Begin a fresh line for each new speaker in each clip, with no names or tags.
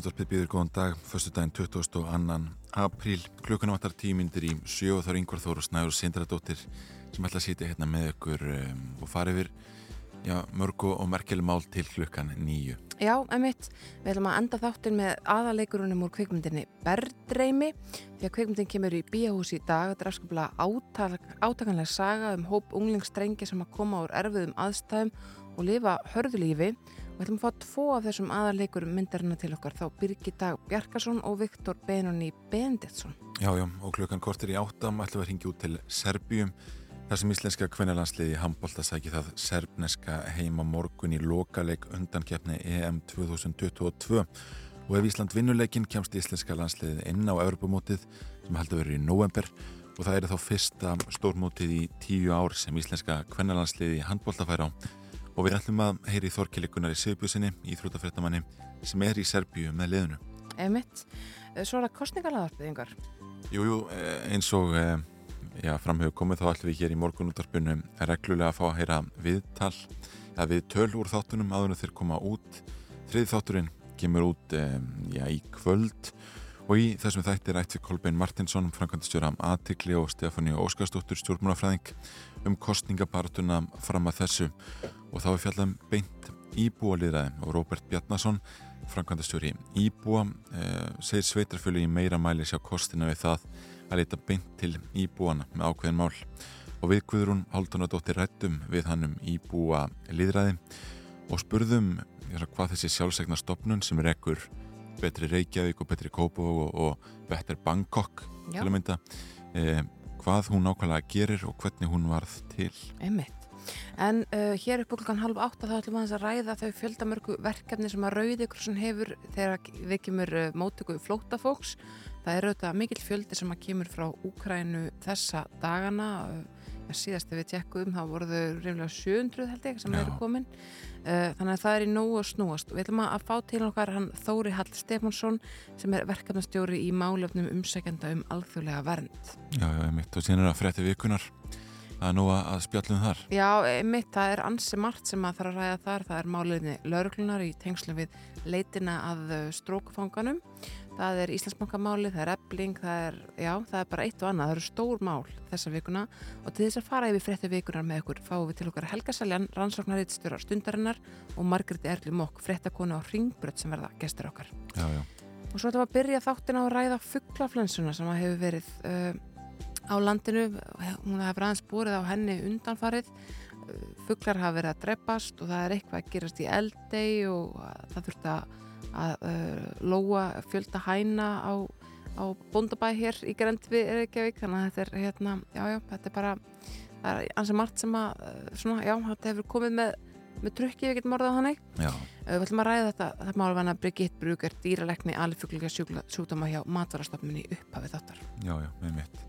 Morgunútvarpið
býður góðan dag, förstu daginn 22. apríl, klukkuna vattar tímyndir í sjö og þá er yngvar þóru snæður Sindradóttir sem ætla að sitja hérna með ykkur um, og fara yfir já, mörgu og merkjuleg mál til klukkan nýju.
Já, emitt, við ætlum að enda þáttin með aðaleikurunum úr kvikmyndinni Berðreimi því að kvikmyndin kemur í bíahús í dag þetta er afskaplega átak, átakanlega saga um hóp unglingsstrengi sem að koma úr erfiðum aðstæðum og lifa hörðulífi við ætlum að fá tvo af þessum aðaleikurum myndarina til okkar. Þá Birgitta Bjarkarsson og Viktor Benoni Benditsson
Já, já, og klukkan kortir í áttam ætlum við að ringja út til Serbíum þar sem íslenska kvennalandsliði handbólta sæki það serbneska heima morgun í lokaleik undankjapni EM 2022 og ef Ísland vinnuleikin kemst íslenska landsliði inn á Europamótið sem heldur verið í november og það er þá fyrsta stórmótið í tíu ár sem íslenska kvennalandsliði handbólta fær á og við ætlum að heyri Þorkilikunar í Sigbjörnsinni í Þrútafrættamanni sem er í Serbíu með liðinu.
Emitt, svo er það kostningalaðarpið yngar?
Jújú, eins og já, framhefur komið þá ætlum við hér í morgunúttarpunum reglulega að fá að heyra viðtal eða viðtöl úr þáttunum aðunum þeir koma út þrið þátturinn kemur út já, í kvöld og í þessum þættir ætti Kolbein Martinsson framkvæmstjóra Atikli og Stefáni Óskarsdóttur stjórnmúnafræðing um kostningapartuna fram að þessu. Og þá er fjallam beint íbúaliðraði og Róbert Bjarnason framkvæmstjóri íbúa eh, segir sveitarfjölu í meira mæli sjá kostina við það að leita beint til íbúana með ákveðin mál. Og við Guðrún Haldunadóttir rættum við hann um íbúa liðræði og spurðum hvað þessi sjálfsegna stopnun sem er ekkur betri Reykjavík og betri Kópó og, og betur Bangkok Já. til að mynda eh, hvað hún nákvæmlega gerir og hvernig hún varð til
Einmitt. En uh, hér upp klukkan halv átta þá ætlum við að ræða þau fjöldamörgu verkefni sem að Rauði Krossun hefur þegar við kemur uh, mótöku flótafóks Það er auðvitað mikill fjöldi sem að kemur frá Úkrænu þessa dagana ja, síðast ef við tjekkum þá voru þau reynilega 700 held ég sem Já. eru komin. Uh, þannig að það er í nógu að snúast. Við ætlum að fá til okkar hann Þóri Hall Stefánsson sem er verkefnastjóri í málefnum umsækjanda um alþjóðlega vernd.
Já, já, mitt og síðan er það frétti vikunar Það er nú að spjallum þar.
Já, mitt, það er ansi margt sem að þarf að ræða þar. Það er máliðinni lauruglunar í tengslu við leitina að strókfanganum það er Íslandsbankamáli, það er ebling, það er, já, það er bara eitt og annað, það eru stór mál þessa vikuna og til þess að fara yfir frettu vikunar með okkur fáum við til okkar Helga Saljan, rannsóknaritt stjórar stundarinnar og Margreði Erli Mokk, frettakonu á Ringbrödd sem verða gestur okkar.
Já, já.
Og svo þetta var að byrja þáttin á að ræða fugglaflensuna sem hefur verið uh, á landinu, hún hefur aðeins búrið á henni undanfarið, fugglar hafa verið að dreppast og það er eitthvað að gerast í eldei og það þurft að að uh, lóa fjölda hæna á, á bóndabæ hér í grend við Reykjavík. Þannig að þetta er hérna, já já, þetta er bara það er ansið margt sem að uh, svona, já, þetta hefur komið með með trukki við getum orðað þannig.
Já.
Uh, við ætlum að ræða þetta, þetta málu vanna Brigitte Bruger, dýralekni, alifuglinga sjúkdóma hjá matvarastofnunni upphafið þáttar.
Já, já, með mitt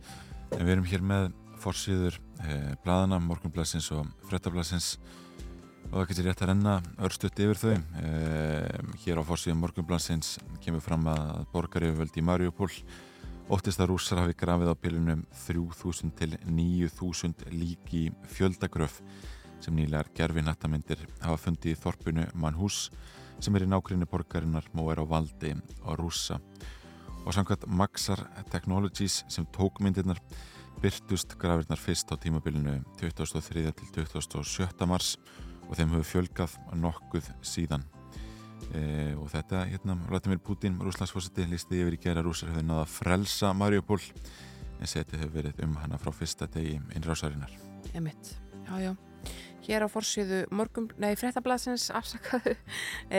en við erum hér með fórsýður eh, bladana, morgunblassins og frettablassins og það getur rétt að renna örstuðt yfir þau. Ehm, hér á fórsíðum morgunblansins kemur fram að borgaryfirvöldi í Mariupól óttist að rússar hafi grafið á pilunum 3000 til 9000 líki fjöldagröf sem nýlegar gerfi nattamindir hafa fundið í þorpunu Manhús sem er í nákvæmni borgarinnar og er á valdi á rússa. Og samkvæmt Maxar Technologies sem tók myndirnar byrtust grafirnar fyrst á tímabilinu 2003 til 2017 mars og þeim hefur fjölgað nokkuð síðan. E, og þetta, hérna, Vladimir Putin rúslandsfósiti listi yfir í gera rúsar hefur náða að frelsa Mariupol en setið hefur verið um hana frá fyrsta degi innrásarinnar.
Emitt, já, já. Hér á fórsíðu morgum, nei, frettablasins afsakaðu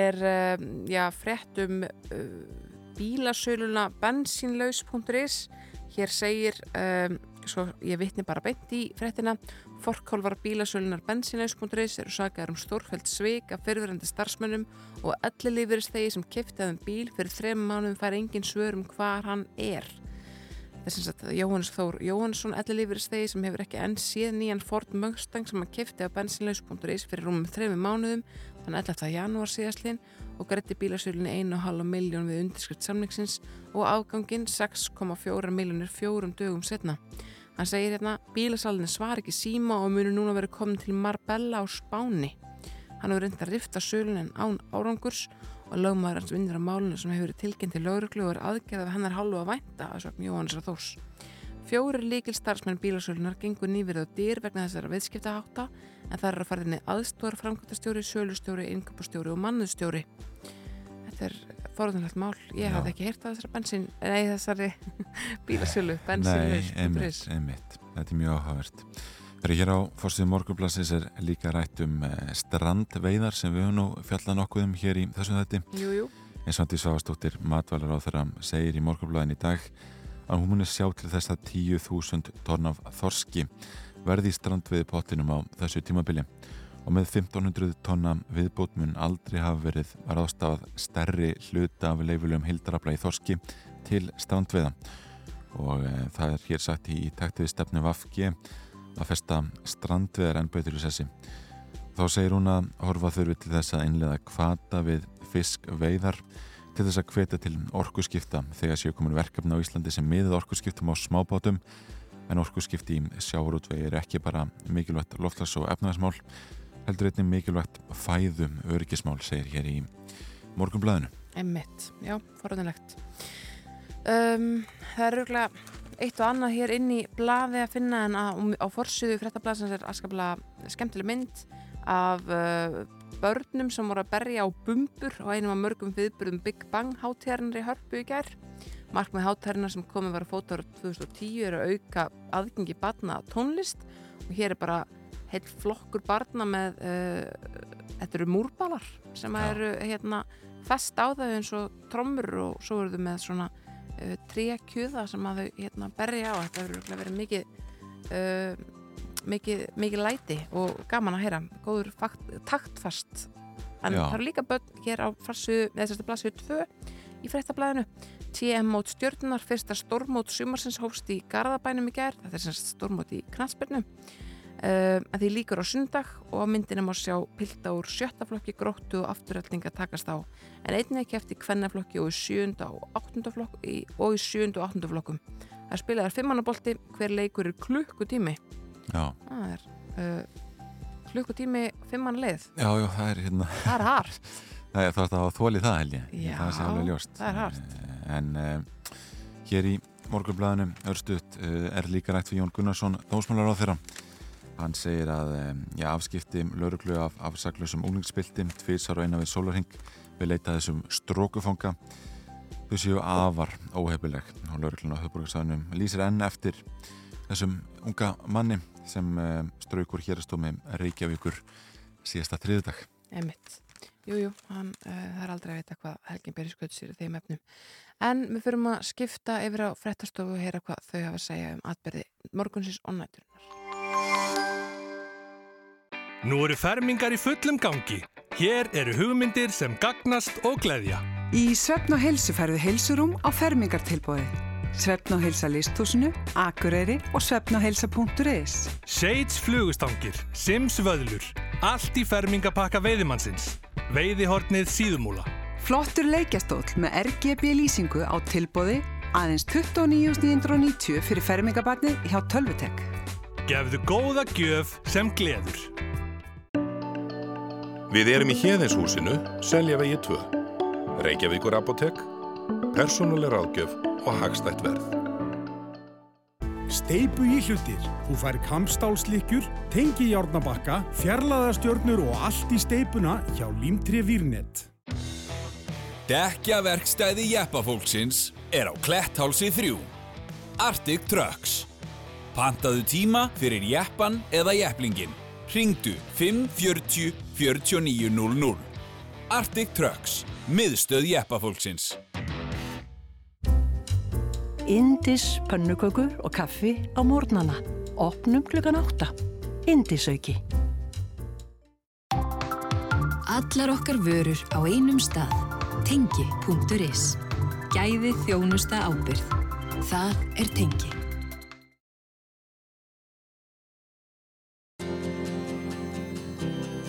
er, um, já, frettum uh, bílasöluna bensinlaus.is Hér segir, um, svo ég vitni bara beint í frettina, forkálvar bílasölunar bensinlaus.is eru sagaður um stórfælt sveik af fyrirverandi starfsmönnum og allir lífurist þegar sem keftaðum bíl fyrir þrem mánum fær engin svör um hvað hann er. þess að Jóhannes Þór Jóhannesson ellilífuristegi sem hefur ekki enn séð nýjan Ford Mustang sem hann kifti á bensinlaus.is fyrir rúmum þrejum mánuðum þann 11. janúar síðastlinn og greitti bílasölunni 1,5 miljón við undirskrift samlingsins og afganginn 6,4 miljónir fjórum dögum setna. Hann segir hérna, bílasalinni svar ekki síma og munur núna verið komin til Marbella á Spáni. Hann hefur reyndið að rifta sölun en án árangurs og lögmaður hans vinnir á málunum sem hefur verið tilkynnt til lauruglu og er aðgerðað við hennar hálfu að vænta að sögum Jóhannes að þós. Fjóri líkil starfsmenn bílasölunar gengur nýverið á dýr vegna þessara viðskiptaháta en það er að fara inn í aðstóðar framkvæmtastjóri, sölustjóri, yngöpustjóri og mannustjóri. Þetta er forðunlegt mál. Ég
Já.
hafði ekki heyrt af þessari bensin, nei þessari bílasölu,
Nei,
bensinlaus.
einmitt, einmitt. Þetta er mjög áhugavert. Þegar hér á fórstíðu morgunblassis er líka rætt um eh, strandveiðar sem við höfum nú fjallað nokkuð um hér í þessum
jú.
eins og Andi Svavastóttir matvalar á þeirra segir í morgunblæðin í dag að hún muni sjá til þess að 10.000 tonn af þorski verði strandveiði pottinum á þessu tímabili og með 1500 tonna viðbót mun aldrei hafa verið var ástafað stærri hluta af leifulegum hildarafla í þorski til strandveiða. Og e, það er hér sagt í taktiði stefnu Vafgi að festa strandveiðar enn bautur í sessi. Þá segir hún að horfa þurfi til þess að innlega kvata við fiskveiðar til þess að hvetja til orkuskipta þegar séu komin verkefni á Íslandi sem miðið orkuskiptum á smábátum. En orkuskipti í sjáurútvegi er ekki bara mikilvægt loftlags- og efnaðismál heldur einnig mikilvægt fæðum öryggismál segir hér í morgunblæðinu.
Emmitt, já, forðunlegt. Um, það er rúglega eitt og annað hér inn í blaði að finna en að, á forsiðu fréttablaðsins er askaplega skemmtileg mynd af uh, börnum sem voru að berja á bumbur og einum af mörgum viðbyrðum Big Bang hátíðarnar í Hörpu í gær. Markmið hátíðarnar sem komið var að fóta ára 2010 er að auka aðgengi barna að tónlist og hér er bara heill flokkur barna með uh, þetta eru múrbalar sem
Já.
eru hérna fest á þau eins og trommur og svo eru þau með svona uh, trékjuða sem að þau hérna berja á. Þetta hefur verið mikið uh, mikið, mikið læti og gaman að heyra. Góður fakt, taktfast. En
Já.
það eru líka börn hér á farsu, eða þess að blasju 2 í fréttablaðinu. TM mót stjórnunar fyrsta stórmót sumarsins hófst í Garðabænum í gær. Þetta er semst stórmót í Knatsbyrnu Uh, en því líkur á sundag og á myndina má sjá pilda úr sjötta flokki gróttu og afturrætninga takast á. En einnig ekki eftir kvennaflokki og í sjönda og áttunda flokk og í sjönda og áttunda flokkum. Það spilaðar fimmannabolti hver leikur er klukkutími?
Já,
það er uh, klukkutími fimmannleið
já, já, það er hérna.
Það er hart.
Það er það að þóli það held ég.
Já,
það sé alveg ljóst.
það er hart.
Eh, En uh, hér í morgunblæðinu örstuðt er líka rætt við Jón Gunnarsson dósmálar á þeirra Hann segir að já, afskipti lauruglu af afsaklusum úlingspilti tvísar og eina við sólarhing við leita þessum strókufanga þau séu afar óhefileg og lauruglun á höfbrukarsæðunum lýsir enn eftir þessum unga manni sem straukur hérastómi Reykjavíkur síðasta þriðdag
Einmitt. Jú, jú, hann, uh, það er aldrei að vita hvað Helgin Berri sköld sér í þeim efnum. En við fyrum að skipta yfir á frettastofu og heyra hvað þau hafa að segja um atbyrði morgunsins og næturinnar.
Nú eru fermingar í fullum gangi. Hér eru hugmyndir sem gagnast og gleðja.
Í Svefn og heilsu færðu heilsurum á fermingartilbóði. Svefn og heilsa listhúsinu, Akureyri og svefnogheilsa.is.
Shades flugustangir, Sims vöðlur, allt í fermingapakka veiðimannsins. Veiðihornið síðumúla.
Flottur leikjastóll með RGB lýsingu á tilbóði aðeins 29.990 fyrir fermingabarnið hjá Tölvutek.
Gefðu góða gjöf sem gleður.
Við erum í Hjeðinshúsinu, Seljavegi 2. Reykjavíkur Apotek, persónuleg ráðgjöf og hagstætt verð.
Steipu í hlutir. Þú fær kampstálslikkjur, tengi járnabakka, fjarlæðastjörnur og allt í steipuna hjá Límtri Vírnet.
Dekkjaverkstæði jeppafólksins er á Kletthálsi 3. Arctic Trucks. Pantaðu tíma fyrir jeppan eða jepplingin. Ringdu 540 4900. Arctic Trucks. Miðstöð jeppafólksins.
Indis pönnukökur og kaffi á morgnana. Opnum klukkan átta. Indisauki.
Allar okkar vörur á einum stað. Tengi.is. Gæði þjónusta ábyrð. Það er tengi.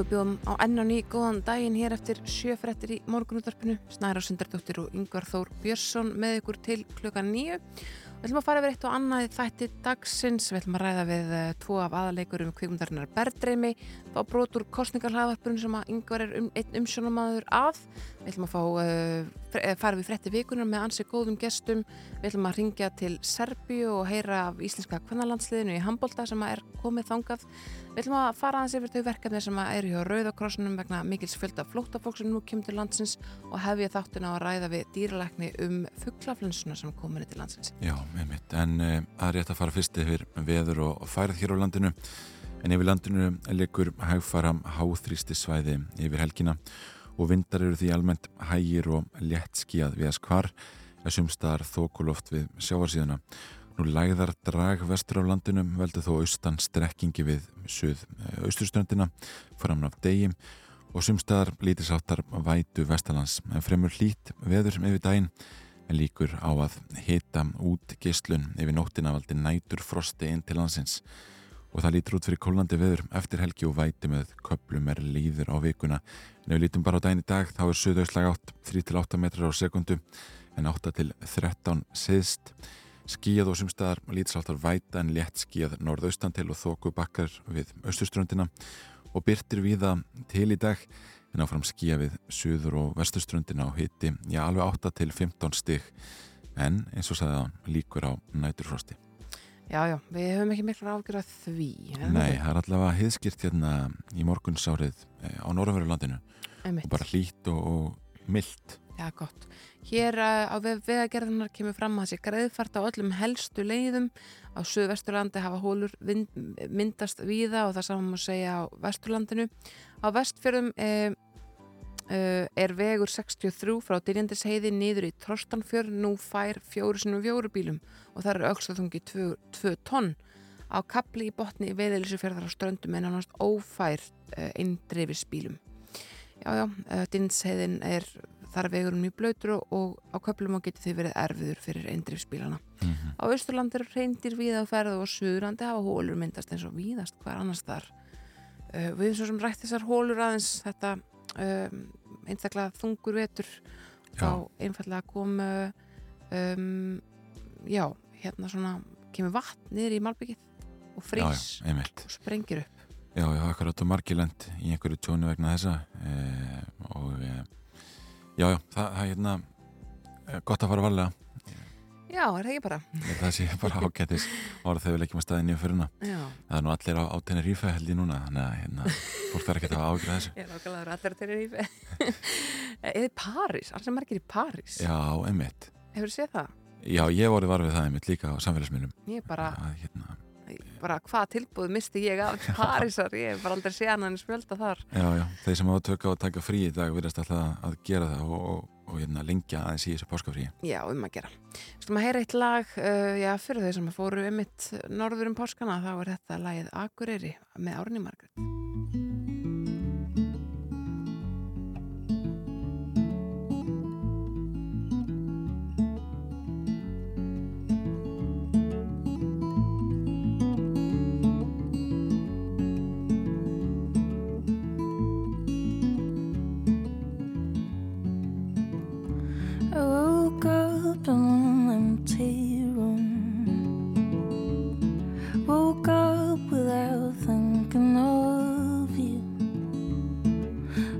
Jú, við bjóðum á enn og ný góðan daginn hér eftir sjöfrettir í morgunútvarpinu. Snæra Sundardóttir og Yngvar Þór Björnsson með ykkur til klukkan nýju. Við ætlum að fara yfir eitt og annað í þætti dagsins. Við ætlum að ræða við uh, tvo af aðaleikurum kvikmundarinnar Berdreimi, fá brotur kostningarhlaðvarpurinn sem að yngvar er um, einn umsjónamaður að. Við ætlum að fá, uh, fara við frétti vikunar með ansi góðum gestum. Við ætlum að ringja til Serbíu og heyra af íslenska kvennalandsliðinu í Hambolda sem er komið þangað. Við ætlum að fara aðeins yfir þau verkefni sem eru hjá Rauðakrossunum vegna mikils fjölda flóttafólk sem nú kemur til landsins og hefja þáttuna að ræða við dýralækni um fugglaflensuna sem komin til landsins.
Já, með mitt, en uh, að rétt að fara fyrst yfir veður og færð hér á landinu. En yfir landinu leikur hægfara háþrýsti svæði yfir helgina og vindar eru því almennt hægir og létt skíað við að skvar að sumstaðar þókuloft við sjávarsíðuna. Nú læðar drag vestur á landinum veldu þó austan strekkingi við suð austurströndina fram af degi. Og sumstaðar lítisáttar vætu vestalands en fremur hlít veður yfir daginn líkur á að hita út geyslun yfir nóttina valdi nætur frosti inn til landsins. Og það lítur út fyrir kólandi veður eftir helgi og væti með köplum er líður á vikuna. En ef við lítum bara á daginn í dag þá er suðausslag átt 3-8 metrar á sekundu en 8 til 13 siðst skíjað og sumstaðar lítsaltar væta en létt skíjað norðaustan til og þóku bakkar við austurströndina. Og byrtir viða til í dag en áfram skíja við suður og vesturströndina og hitti já alveg 8 til 15 stygg en eins og sagði hann líkur á næturfrosti.
Já, já, við höfum ekki miklu ágjör að því.
Nei, það er allavega heiðskýrt hérna í morgunsárið á norðanverulandinu og bara hlít og, og myllt.
Já, gott. Hér á vegagerðunar kemur fram að þessi greiðfart á öllum helstu leiðum á Suðvesturlandi hafa hólur myndast víða og það saman má segja á Vesturlandinu. Á vestfjörðum er, er vegur 63 frá Dyrjandisheiði niður í Trostanfjörð nú fær fjóru sinum fjóru bílum og það eru aukstaþungi 2 tonn. Á kapli í botni í veðilisufjörðar á ströndum en ánast ófært eindreifis bílum. Já, já, Dyrjandisheiðin er þar vegurinn mjög blöytur og á köplum og getur þau verið erfiður fyrir eindrifsbílana. Mm -hmm. Á Östurland eru reyndir víða á ferðu og Suðurlandi hafa hólur myndast eins og víðast hver annars þar. Uh, við svo sem rætt þessar hólur aðeins þetta um, einstaklega þungur vetur þá einfallega kom um, já, hérna svona kemur vatn niður í malbyggið og frýs og sprengir upp.
Já, já, akkurat og margilend í einhverju tjónu vegna þessa e, og e, Já, já, það er hérna gott að fara varlega.
Já, er það ekki bara?
Það sé bara ágættis orð þegar við leggjum að staðinni fyrir hana Það er nú allir á, á Tenerife held ég núna þannig að hérna, fólk þarf ekki að ágjörða þessu
Ég er ágjörða að það er allir á Tenerife. Eða París, alls er margir í París?
Já, einmitt.
Hefur þið séð það?
Já, ég voru varfið það einmitt líka á samfélagsmiðlum.
Ég bara,
hérna,
bara hvað tilbúð misti ég af Parísar, ég hef bara aldrei séð hann en spjölda þar.
Já, já, þeir sem hafa tökka að taka frí í dag verðast alltaf að gera það og, og, og hérna, lengja aðeins í þessu páskafrí
Já, um að gera. Skulum að heyra eitt lag, uh, já, fyrir þau sem fóru um mitt norður um páskana þá er þetta lagið Akureyri með Árni
up in an empty room. Woke up without thinking of you.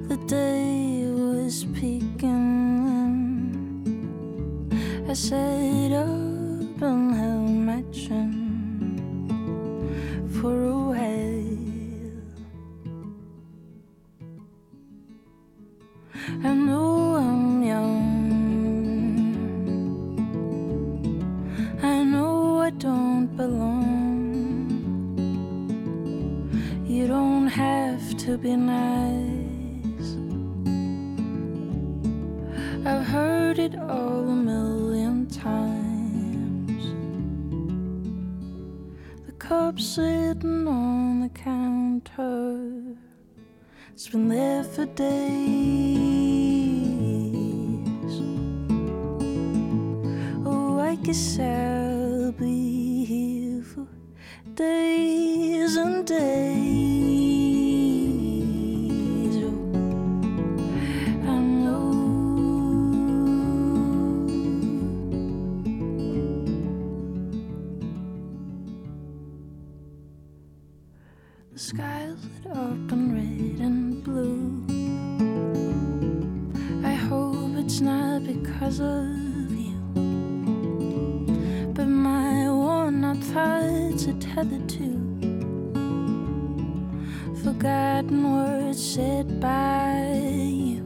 The day was peeking in. I sat up and held my chin. To be nice I've heard it all a million times. The cup sitting on the counter. It's been there for days. Oh, I guess I'll be here for days and days. Because of you, but my worn out thoughts are tethered to forgotten words said by you.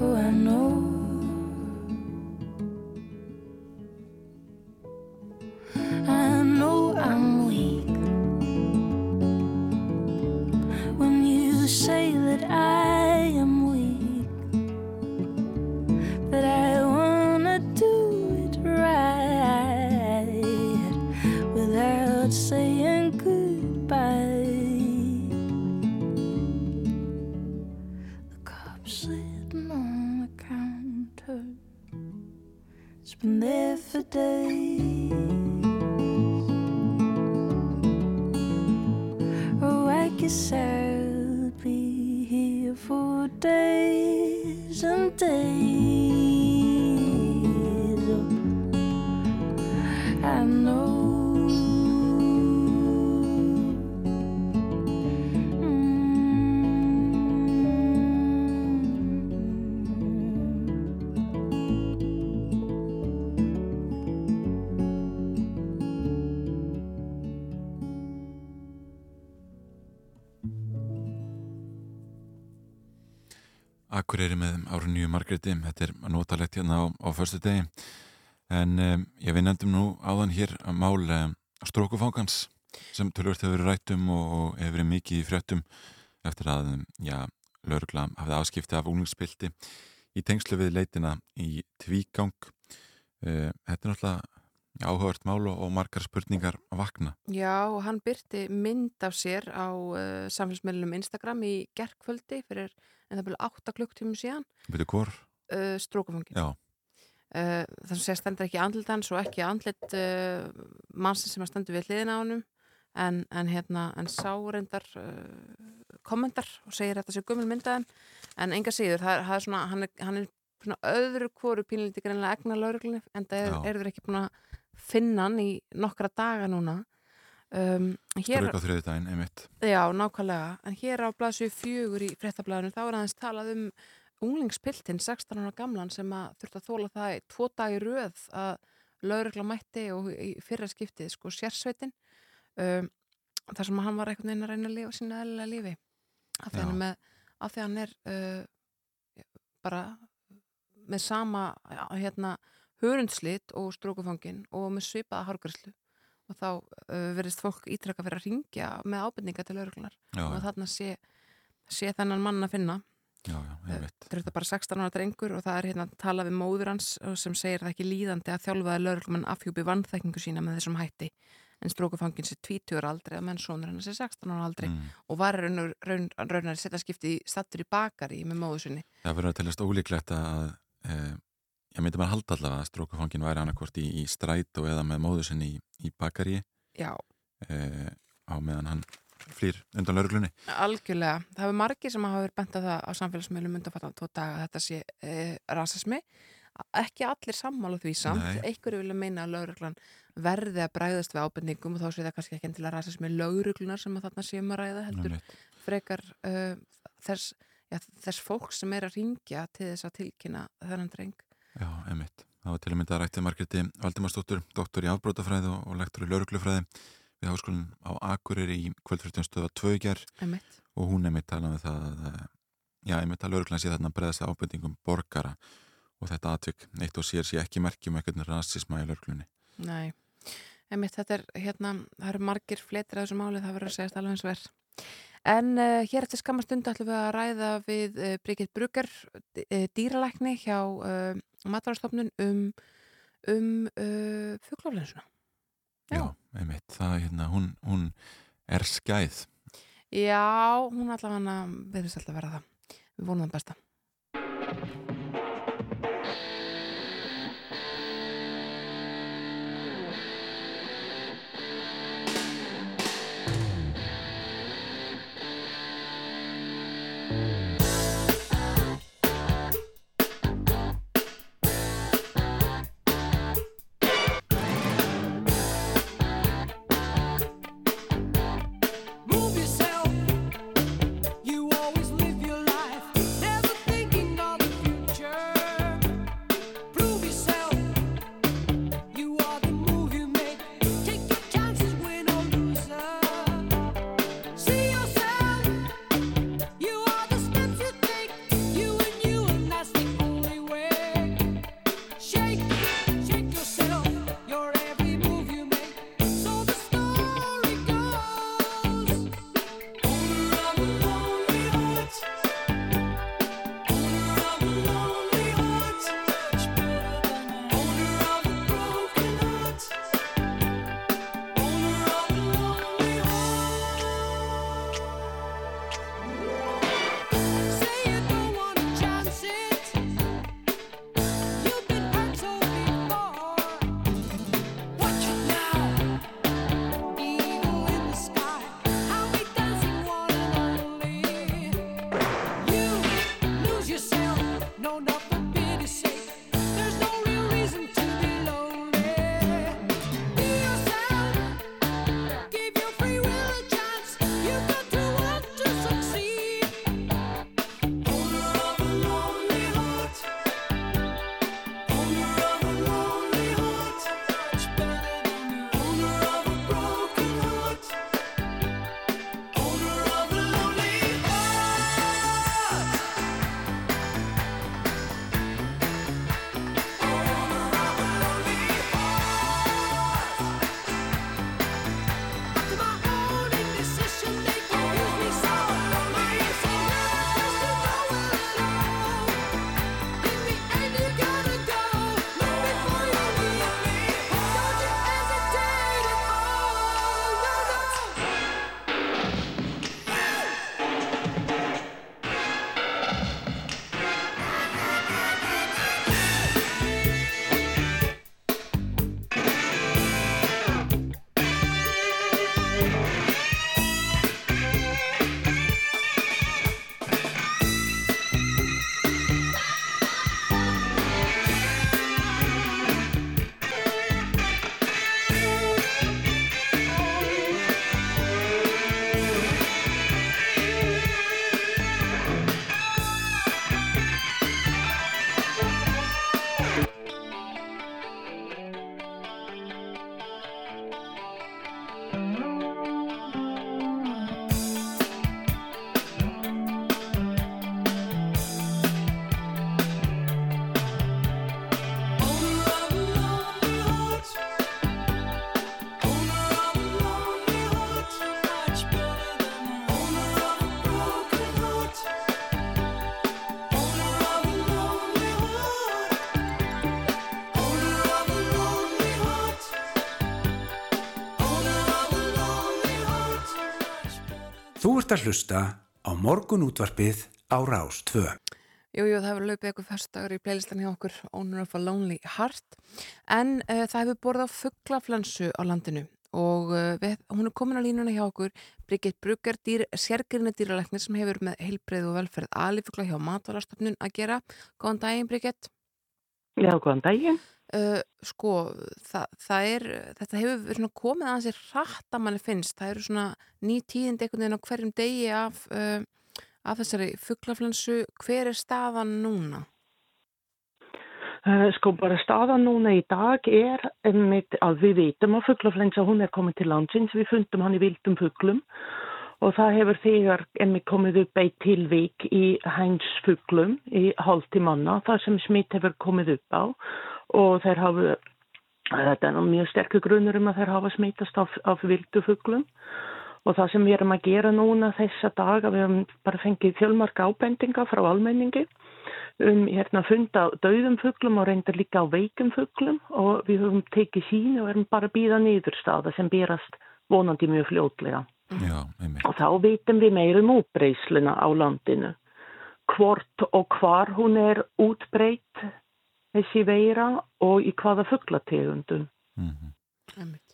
Oh, I know.
day. Nýju Margreti þetta er notalegt hérna á, á förstu degi en um, ég við nefndum nú áðan hér að mál um, strókufangans sem tölvört hefur verið rættum og, hefur verið mikið í fréttum eftir að, já, laurugla hafði afskipti af unglingspilti í tengslu við leitina í tvígang. Uh, þetta er náttúrulega áhugavert mál og, margar spurningar að vakna.
Já, og hann byrti mynd af sér á uh, samfélagsmiðlunum Instagram í gerkvöldi fyrir en það byrja 8 klukktímum síðan.
Byrju hvort?
uh, strókufangin
Já,
uh, þannig að segja stendur ekki andlit hans og ekki andlit uh, mannsins sem að stendur við hliðina á honum en, en hérna, en sá reyndar uh, kommentar og segir þetta sé gummul myndaðum en enga síður, það er, það er svona hann er, hann er svona öðru hvoru pínlíti greinlega egna lauruglunni en það er, eru þeir ekki búin að finna hann í nokkra daga núna um,
þriði daginn, einmitt.
Já, nákvæmlega. En hér á blaðsju fjögur í fréttablaðinu þá er aðeins talað um unglingspiltinn 16 ára gamlan sem að þurft að þóla það í tvo dagi röð að laurugla mætti og í fyrra skiptið sko sérsveitin um, þar sem hann var einhvern veginn að reyna að lifa sína eðlilega lífi af því með af því hann er uh, bara með sama já, hérna hörundslit og strókufangin og með svipaða hárgræslu og þá uh, verðist fólk ítrekka fyrir að ringja með ábyrninga til lauruglunar
Já,
og
já.
þarna sé, sé þennan mann að finna
Já, já, einmitt.
Þetta er bara 16 ára drengur og það er hérna að tala við móður hans og sem segir það ekki líðandi að þjálfaði lauruglumann afhjúpi vannþekkingu sína með þessum hætti en strókufangin sér 20 ára aldrei að menn sonur hennar sér 16 ára aldrei
Mm.
og var raun, raun, raun að setja skipti stattur í bakari með móður sinni
Það verður að teljast ólíklegt að e, ég myndi maður halda allavega að strókufangin væri annarkvort í, í strætó eða með móður sinni í, í bakari
Já,
e, á meðan hann flýr undan lauruglunni.
algjörlega. Það hefur margir sem hafa verið bent að það á samfélagsmiðlum undanfattan tvo daga að þetta sé e, rasismi. Ekki allir sammála því samt. Einhverju vilja meina að lauruglan verði að bræðast við ábyrningum og þá sé það kannski ekki endilega rasismi lauruglunar sem að þarna séum að ræða heldur
Einmitt.
frekar uh, þess, já, þess fólk sem er að ringja til þess að tilkynna þennan dreng
Já, einmitt. Það var til að mynda að rætti Margreti Valdimarsdóttur, doktor í afbrótafræði og, og lektor í lauruglufræði við háskólinn á Akureyri í kvöldfjörðunstöða 2 ger
Einmitt.
og hún einmitt talaði um það að, eh, já, einmitt að lauruglan sé þarna að ábyrningum borgara og þetta atvik eitt og sér sé ekki merkjum eitthvað rasisma í lauruglunni.
Nei, einmitt þetta er hérna, það eru margir fletir að þessu máli, það verður að segja alveg eins verð.
En uh, hér eftir skamastund ætlum við að ræða við uh, Bryggitt Brugger, uh, dýralækni hjá matarastofnun um, um fugglaflensuna.
Já, Já einmitt. Það, hérna, hún, hún er skæð.
Já, hún allavega verðist alltaf að vera það. Við vonum það besta.
Ert að hlusta á morgun útvarpið á Rás 2.
Jújú, það hefur löpið eitthvað fyrstagur í playlistan hjá okkur Owner of a Lonely Heart. En uh, það hefur borðið á fugglaflensu á landinu og uh, við, hún er komin á línuna hjá okkur Brigitte Brugger, dýr, sérgrinni dýralegnir sem hefur með heilbreið og velferð alifugla hjá matvalastofnun að gera. Góðan daginn Brigitte.
Já, góðan daginn
Uh, sko, það, það er þetta hefur komið að þessi rætt að manni finnst, það eru svona ný tíðindi einhvern veginn á hverjum degi af, uh, af þessari fugglaflensu hver er staðan núna?
Uh, sko bara staðan núna í dag er einmitt að við vitum að fugglaflensa hún er komið til landsins, við fundum hann í vildum fugglum og það hefur þegar einmitt komið upp eitt tilvík í hænsfugglum í hálfti manna, það sem smitt hefur komið upp á og þeir hafa, þetta er mjög sterkur grunnur um að þeir hafa smitast af, af vildufuglum Og það sem við erum að gera núna þessa daga, við hefum bara fengið fjölmarka ábendinga frá almenningi um hérna funda döðum fugglum og reyndar líka á veikum fugglum og við höfum tekið sín og erum bara að býða niðurstaða sem berast vonandi mjög fljótlega.
Já,
og þá veitum við meirum útbreysluna á landinu. Hvort og hvar hún er útbreyt þessi veira og í hvaða fugglategundum.
Mm -hmm.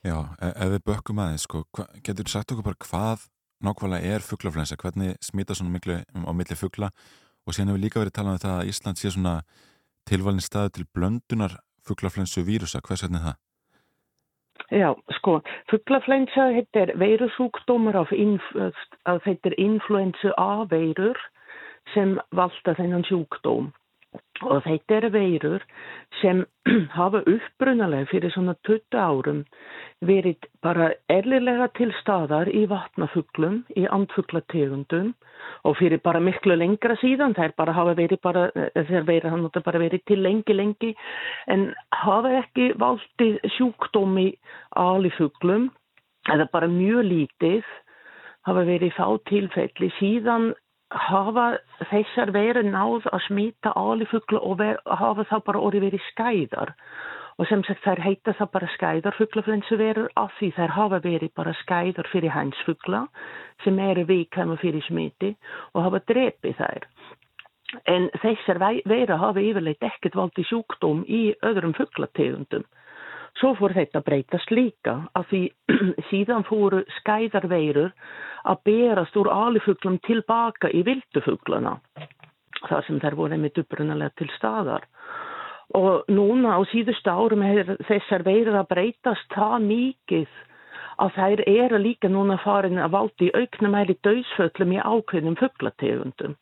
Já, e- ef við bökkum aðeins, sko, getur þú sagt okkur bara hvað nákvæmlega er fugglaflensa, hvernig smita svona miklu á milli fuggla og síðan hefur líka verið talað um það að Ísland sé svona tilvalin staði til blöndunar fugglaflensu vírusa, hvers vegna það?
Já, sko, fugglaflensa þetta er veirusúkdómar af, af er influensu A-veirur sem valda þennan sjúkdóm og þetta eru veirur sem hafa uppbrunalega fyrir svona 20 árum verið bara erlilega til staðar í vatnafuglum, í andfuglategundum og fyrir bara miklu lengra síðan. Þær bara hafa verið bara, þeir veira hann notur bara verið til lengi lengi en hafa ekki valdið sjúkdómi alifuglum eða bara mjög lítið hafa verið fá tilfelli. Síðan hafa þessar verið náð að smita álifugla og hafa það bara orðið verið skæðar og sem sagt þær heita það bara skæðar fuglaflensu verður af því þær hafa verið bara skæðar fyrir hansfugla sem eru vikæma fyrir smiti og hafa drepið þær. En þessar verið hafa yfirleitt ekkert valdi sjúkdóm í öðrum fuglategundum. Svo fór þetta breytast líka af því síðan fóru skæðarveirur að berast úr alifuglum tilbaka í vildufuglana þar sem þær voru einmitt upprunalega til staðar. Og núna á síðustu árum er þessar veirur að breytast það mikið að þær eru líka núna farin að válti auknumæli döðsföllum í ákveðnum fugglategundum.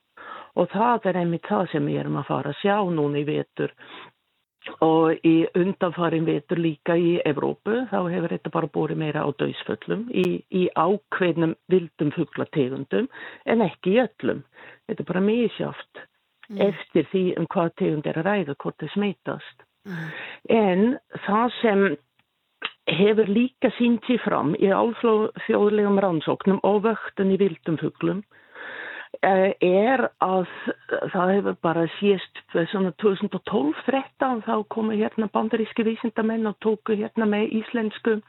Og það er einmitt það sem við erum að fara að sjá núna í vetur og í undanfarin vetur líka í Evrópu þá hefur þetta bara búið meira á döysföllum í, í ákveðnum vildum fugglategundum en ekki í öllum. Þetta er bara mísjáft mm. eftir því um hvað tegund er að ræða hvort það smitast. Mm. En það sem hefur líka sínt sér fram í álflóðfjóðlegum rannsóknum og vöktun í vildum fugglum er að það hefur bara síst svona 2012-13 þá komu hérna bandaríski vísindamenn og tóku hérna með íslensku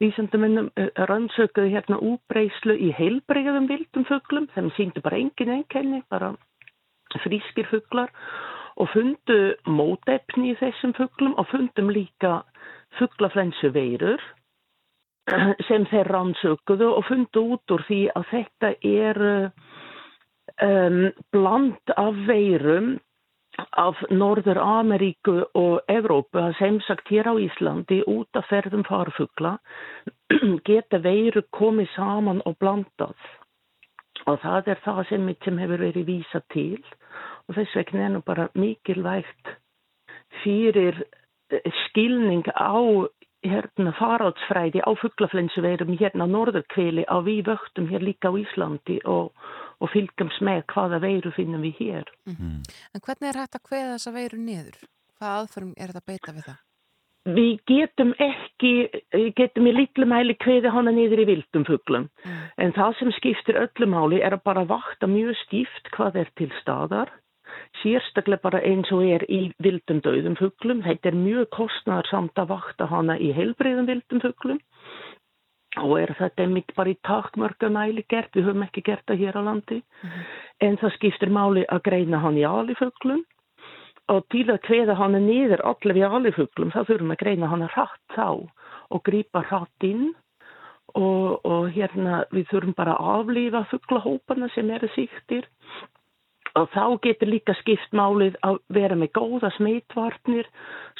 vísindamennum eh, rannsökuðu hérna úbreyslu í heilbreyðum vildum fugglum sem síndu bara engin enkenni, bara frískir fugglar og fundu mótefni í þessum fugglum og fundum líka fugglaflensu veirur sem þeir rannsökuðu og fundu út úr því að þetta er um, bland af veirum af Norður Ameríku og Evrópu að semsagt hér á Íslandi út af ferðum farfugla geta veiru komið saman og blandað. Og það er það sem, sem hefur verið vísa til. Og þess vegna er nú bara mikilvægt fyrir eh, skilning á hérna farátsfræði á fugglaflensuverum hérna á norðurkvili á við vöktum hér líka á Íslandi og, og fylgjums með hvaða veiru finnum við hér.
Mm. En hvernig er hægt að hveða þessa veiru niður? Hvað aðförum er þetta að beita við það?
Við getum ekki, getum í litlu mæli hveði hana niður í vildum fugglum. Mm. En það sem skiptir öllu máli er að bara vakta mjög stíft hvað er til staðar sérstaklega bara eins og er í vildum döðum fugglum. Þetta er mjög kostnæðar samt að vakta hana í heilbreyðum vildum fugglum og er þetta einmitt bara í takkmörgumæli gert, við höfum ekki gert það hér á landi, mm -hmm. en það skiptir máli að greina hann í alifugglum og til að kveða hann niður allir í alifugglum þá þurfum að greina hann hratt þá og grýpa hratt inn. Og, og hérna við þurfum bara að aflífa fugglahópana sem eru síktir og þá getur líka skipt málið að vera með góða smitvarnir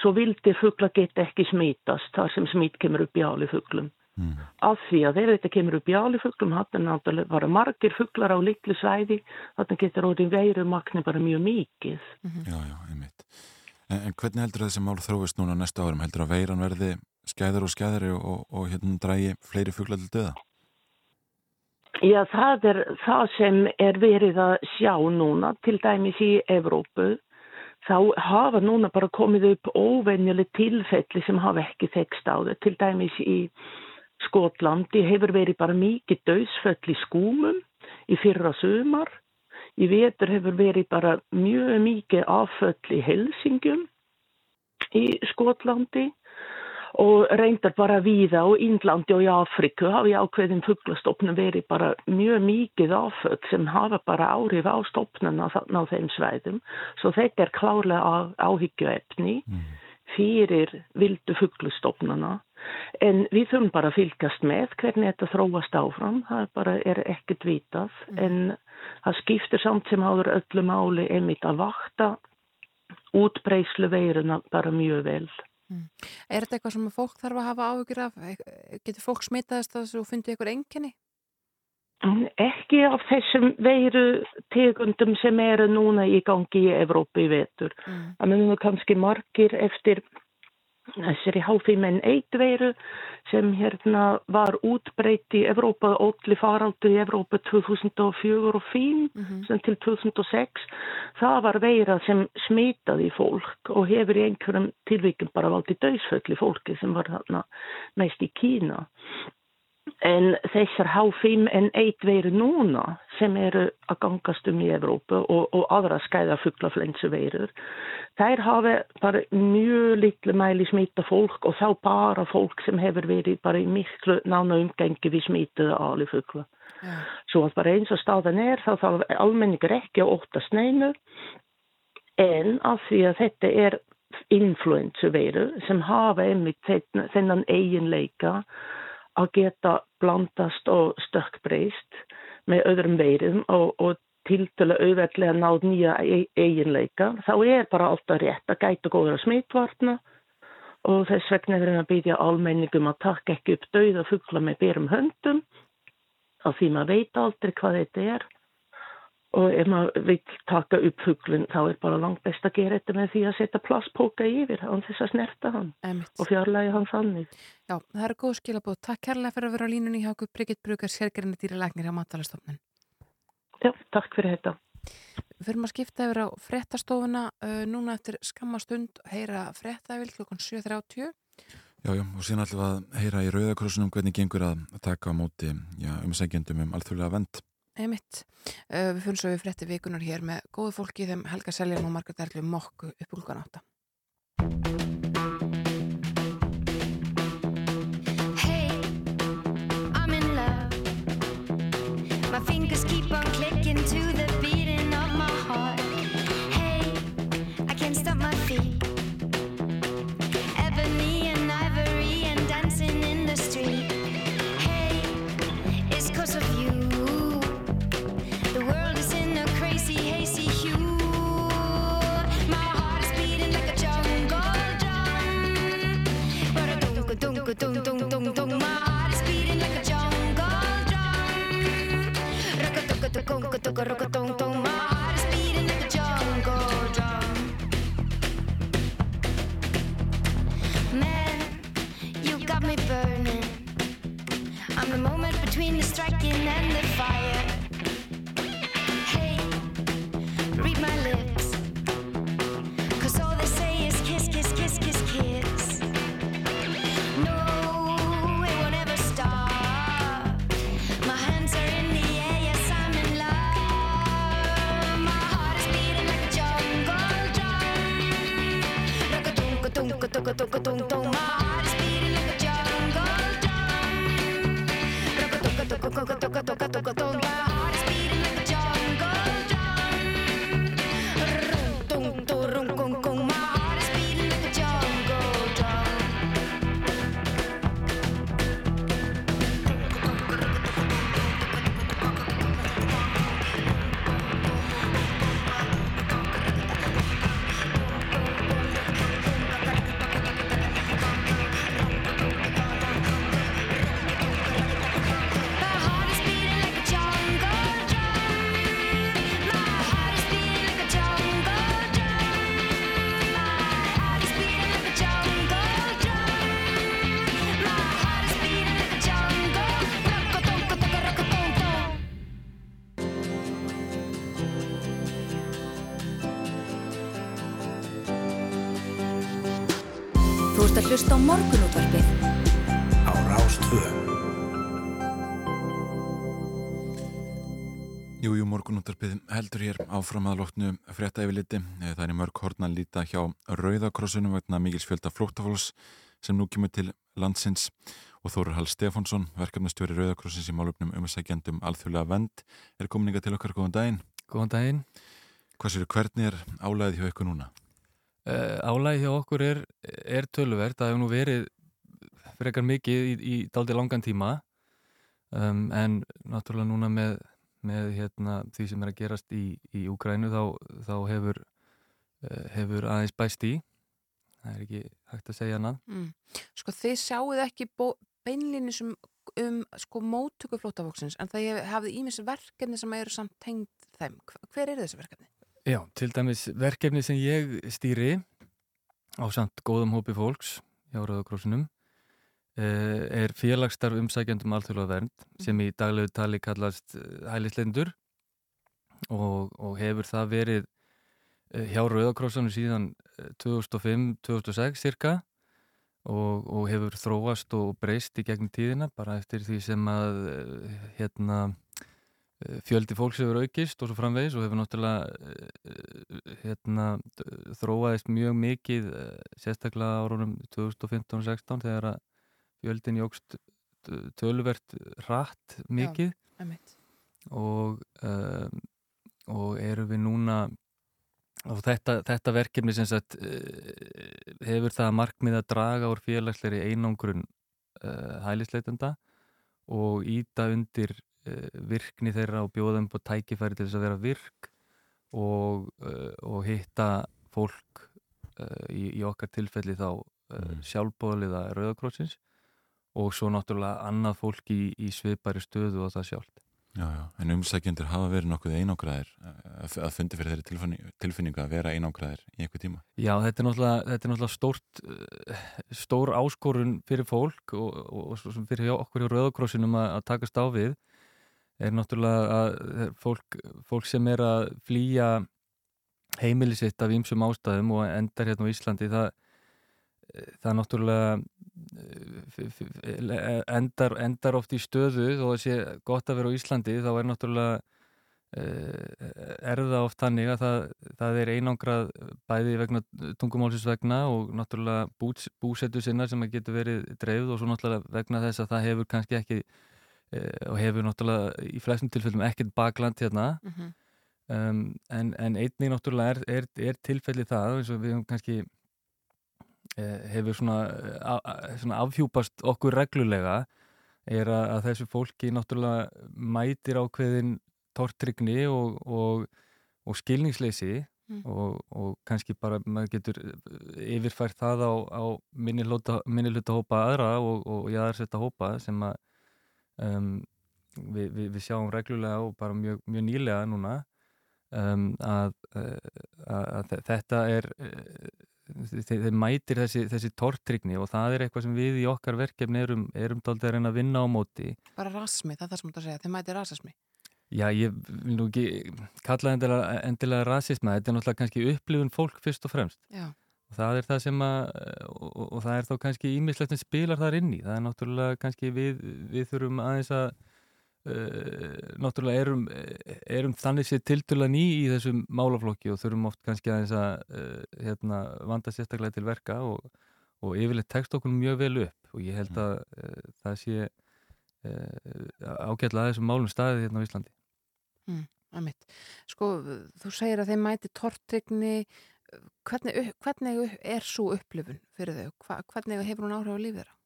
svo vildir fuggla geta ekki smitast þar sem smitt kemur upp í álifuglum. Mm. Af því að ef þetta kemur upp í álifuglum hann er náttúrulega bara margir fugglar á litlu svæði þannig getur orðin veirumakni bara mjög mikið.
Mm -hmm. Já, já, einmitt. En, en hvernig heldur þessi mál þróist núna næsta árum? Heldur að veiran verði skæðar og skæðari og, og, og hérna drægi fleiri fugglar til döða?
Já, það er það sem er verið að sjá núna, til dæmis í Evrópu. Þá hafa núna bara komið upp óvenjuleg tilfelli sem hafa ekki þekst á það. Til dæmis í Skotlandi hefur verið bara mikið döðsföll í skúmum í fyrra sumar. Í vetur hefur verið bara mjög mikið afföll í Helsingum í Skotlandi og reyndar bara víða á Índlandi og í Afriku hafi ákveðin fugglastofnum verið bara mjög mikið afföll sem hafa bara áhrif á stopnuna á þeim svæðum. Svo þetta er klárlega áhyggjuefni. Mm fyrir vildu fugglustofnuna en við þurfum bara að fylgast með hvernig þetta þróast áfram, það bara er ekkert vitað mm. en það skiptir samt sem áður öllu máli einmitt að vakta útbreyslu veiruna bara mjög vel. Mm.
Er þetta eitthvað sem fólk þarf að hafa áhugur af? Getur fólk smitaðist að þessu og fundið ykkur enginni?
Ekki af þessum veiru tegundum sem eru núna í gangi í Evrópi í vetur. Mm. Það munum kannski margir eftir þessari H5N1 veiru sem hérna var útbreytt í Evrópa, ótli faraldu í Evrópa 2004 og 2005 mm -hmm. sem til 2006. Það var veira sem smitaði fólk og hefur í einhverjum tilvíkjum bara valdið döðsfölli fólki sem var þarna mest í Kína. En þessar H5N1 veru núna sem eru að gangast um í Evrópu og, og aðra skæða fugglaflensu veirur, þær hafa bara mjög litlu mæli smita fólk og þá bara fólk sem hefur verið bara í miklu nána umgengi við smituða alifugla. Ja. Svo að bara eins og staðan er þá þarf almenningur ekki að óttast neinu en af því að þetta er influensu veiru sem hafa einmitt þennan eiginleika að geta blandast og stökkbreyst með öðrum veirum og, og tiltölu auðverðlega náð nýja eiginleika, þá er bara alltaf rétt að gæta góður að smitvarna og þess vegna er að byrja almenningum að taka ekki upp dauða fuggla með byrjum höndum. Af því maður veit aldrei hvað þetta er og ef maður vil taka upp fugglun þá er bara langt best að gera þetta með því að setja plastpóka yfir án þess að snerta hann
Emitt.
og fjarlægi hann þannig.
Já, það er góð skilabóð. Takk kærlega fyrir að vera á línunni hjá okkur Bryggitt Brugar, sérgerinni dýralæknir hjá Matalastofnun.
Já, takk fyrir þetta.
Við fyrum að skipta yfir á frettastofuna uh, núna eftir skammastund heyra frettæfil klokkan 7.30
Já, já, og síðan við að heyra í Rauðakrossunum hvernig gengur að taka á móti um segjendum um alþjóðlega vend
Einmitt. Við funnum svo við frétti vikunar hér með góðu fólki þeim Helga Seljan og Margret Erlu mokku upp úr átta.
morgunútvarpið
á
Rástvöðu. Jújú, morgunúttarpið heldur hér áfram aðlóknu frétta yfirliti. Eh, það er í mörg horna að líta hjá Rauðakrossunum vegna Mikils fjölda flóttafólks sem nú kemur til landsins og Þóru Hall Stefánsson, verkefnastjóri Rauðakrossins í málöfnum um að segjandum alþjóðlega vend er komin ykkar til okkar. Góðan daginn.
Góðan daginn.
Hvað séu, hvernig er álæðið hjá ykkur núna?
Uh, álæðið hjá okkur er, er töluvert. Það hefur nú verið frekar mikið í, í daldi langan tíma um, en náttúrulega núna með með hérna, því sem er að gerast í, í Úgrænu þá, þá hefur, uh, hefur aðeins bæst í það er ekki hægt að segja annað mm.
Sko þið sjáuð ekki beinlinni sem um sko móttöku flótafóksins en það hafið ímis verkefni sem eru samt tengd þeim. Hver er þessi verkefni?
Já, til dæmis verkefni sem ég stýri á samt góðum hópi fólks hjá Rauðakrósunum Eh, er félagsstarf umsækjandum alþjóðlega vernd sem í daglegu tali kallast eh, hælislendur og, og hefur það verið eh, hjá Rauðakrossanum síðan 2005-2006 cirka og, og hefur þróast og breyst í gegnum tíðina bara eftir því sem að hérna, fjöldi fólks hefur aukist og svo framvegis og hefur náttúrulega hérna, þróaðist mjög mikið sérstaklega árunum 2015-16 þegar að fjöldin jógst tölvert rætt mikið.
Já,
og, um, og eru við núna og þetta, þetta verkefni sem sagt hefur það markmið að draga úr félagsleiri einangrun uh, hælisleitenda og íta undir virkni þeirra og bjóða um på tækifæri til þess að vera virk og, og hitta fólk í, í okkar tilfelli þá mm. sjálfbóðliða Rauðakrótsins og svo náttúrulega annað fólk í, í svipari stöðu og það sjálft.
Já, já, en umsækjendur hafa verið nokkuð einangraðir að fundi fyrir þeirri tilfinningu, að vera einangraðir í einhver tíma?
Já, þetta er náttúrulega, þetta er náttúrulega stórt, eh, stór áskorun fyrir fólk og, og, og fyrir okkur hjá Rauðakrossinum að, að takast á við er náttúrulega að fólk, fólk sem er að flýja heimilisitt af ýmsum ástæðum og endar hérna á Íslandi það það er náttúrulega eh, endar, endar oft í stöðu og það sé gott að vera á Íslandi þá er náttúrulega eh, er það oft þannig að það, það er einangrað bæði vegna tungumálsins vegna og náttúrulega bús, búsetu sinna sem getur verið dreifð og svo náttúrulega vegna þess að það hefur kannski ekki eh, og hefur náttúrulega í flestum tilfellum ekkert bakland hérna mm -hmm. um, en, en einnig náttúrulega er, er, er tilfelli það eins og við hefum kannski Eh, hefur svona, eh, svona afhjúpast okkur reglulega er að, að þessu fólki náttúrulega mætir ákveðin tortrygni og, og, og skilningsleysi mm. og, og kannski bara maður getur eh, yfirfært það á, á minni hluta hópa aðra og jáðarsetta hópa sem að um, við, við, við sjáum reglulega og bara mjög, mjög nýlega núna um, að, að, að þetta er þeir mætir þessi, þessi tortrygni og það er eitthvað sem við í okkar verkefni erum, erum doldið að reyna að vinna á móti.
Bara rasmi, það er það sem þú ætti að segja, þeir mætir rasismi.
Já, ég vil nú ekki kalla endilega, endilega rasisma þetta er náttúrulega kannski upplifun fólk fyrst og fremst.
Já.
Og það er það sem að og, og það er þá kannski ímislegt sem spilar þar inn í, það er náttúrulega kannski við, við þurfum aðeins að Uh, náttúrulega erum, erum þannig sér tiltöla ný í þessum málaflokki og þurfum oft kannski aðeins að uh, hérna, vanda sérstaklega til verka og, og yfirleitt tekst okkur mjög vel upp. Og ég held mm. að uh, það sé ágætla að þessum málum staðið hérna á Íslandi.
Mm, Sko, þú segir að þeim mæti tortrygni hvernig, hvernig er svo upplifun fyrir þau? Hva, hvernig hefur hún áhrif á lífið þeirra?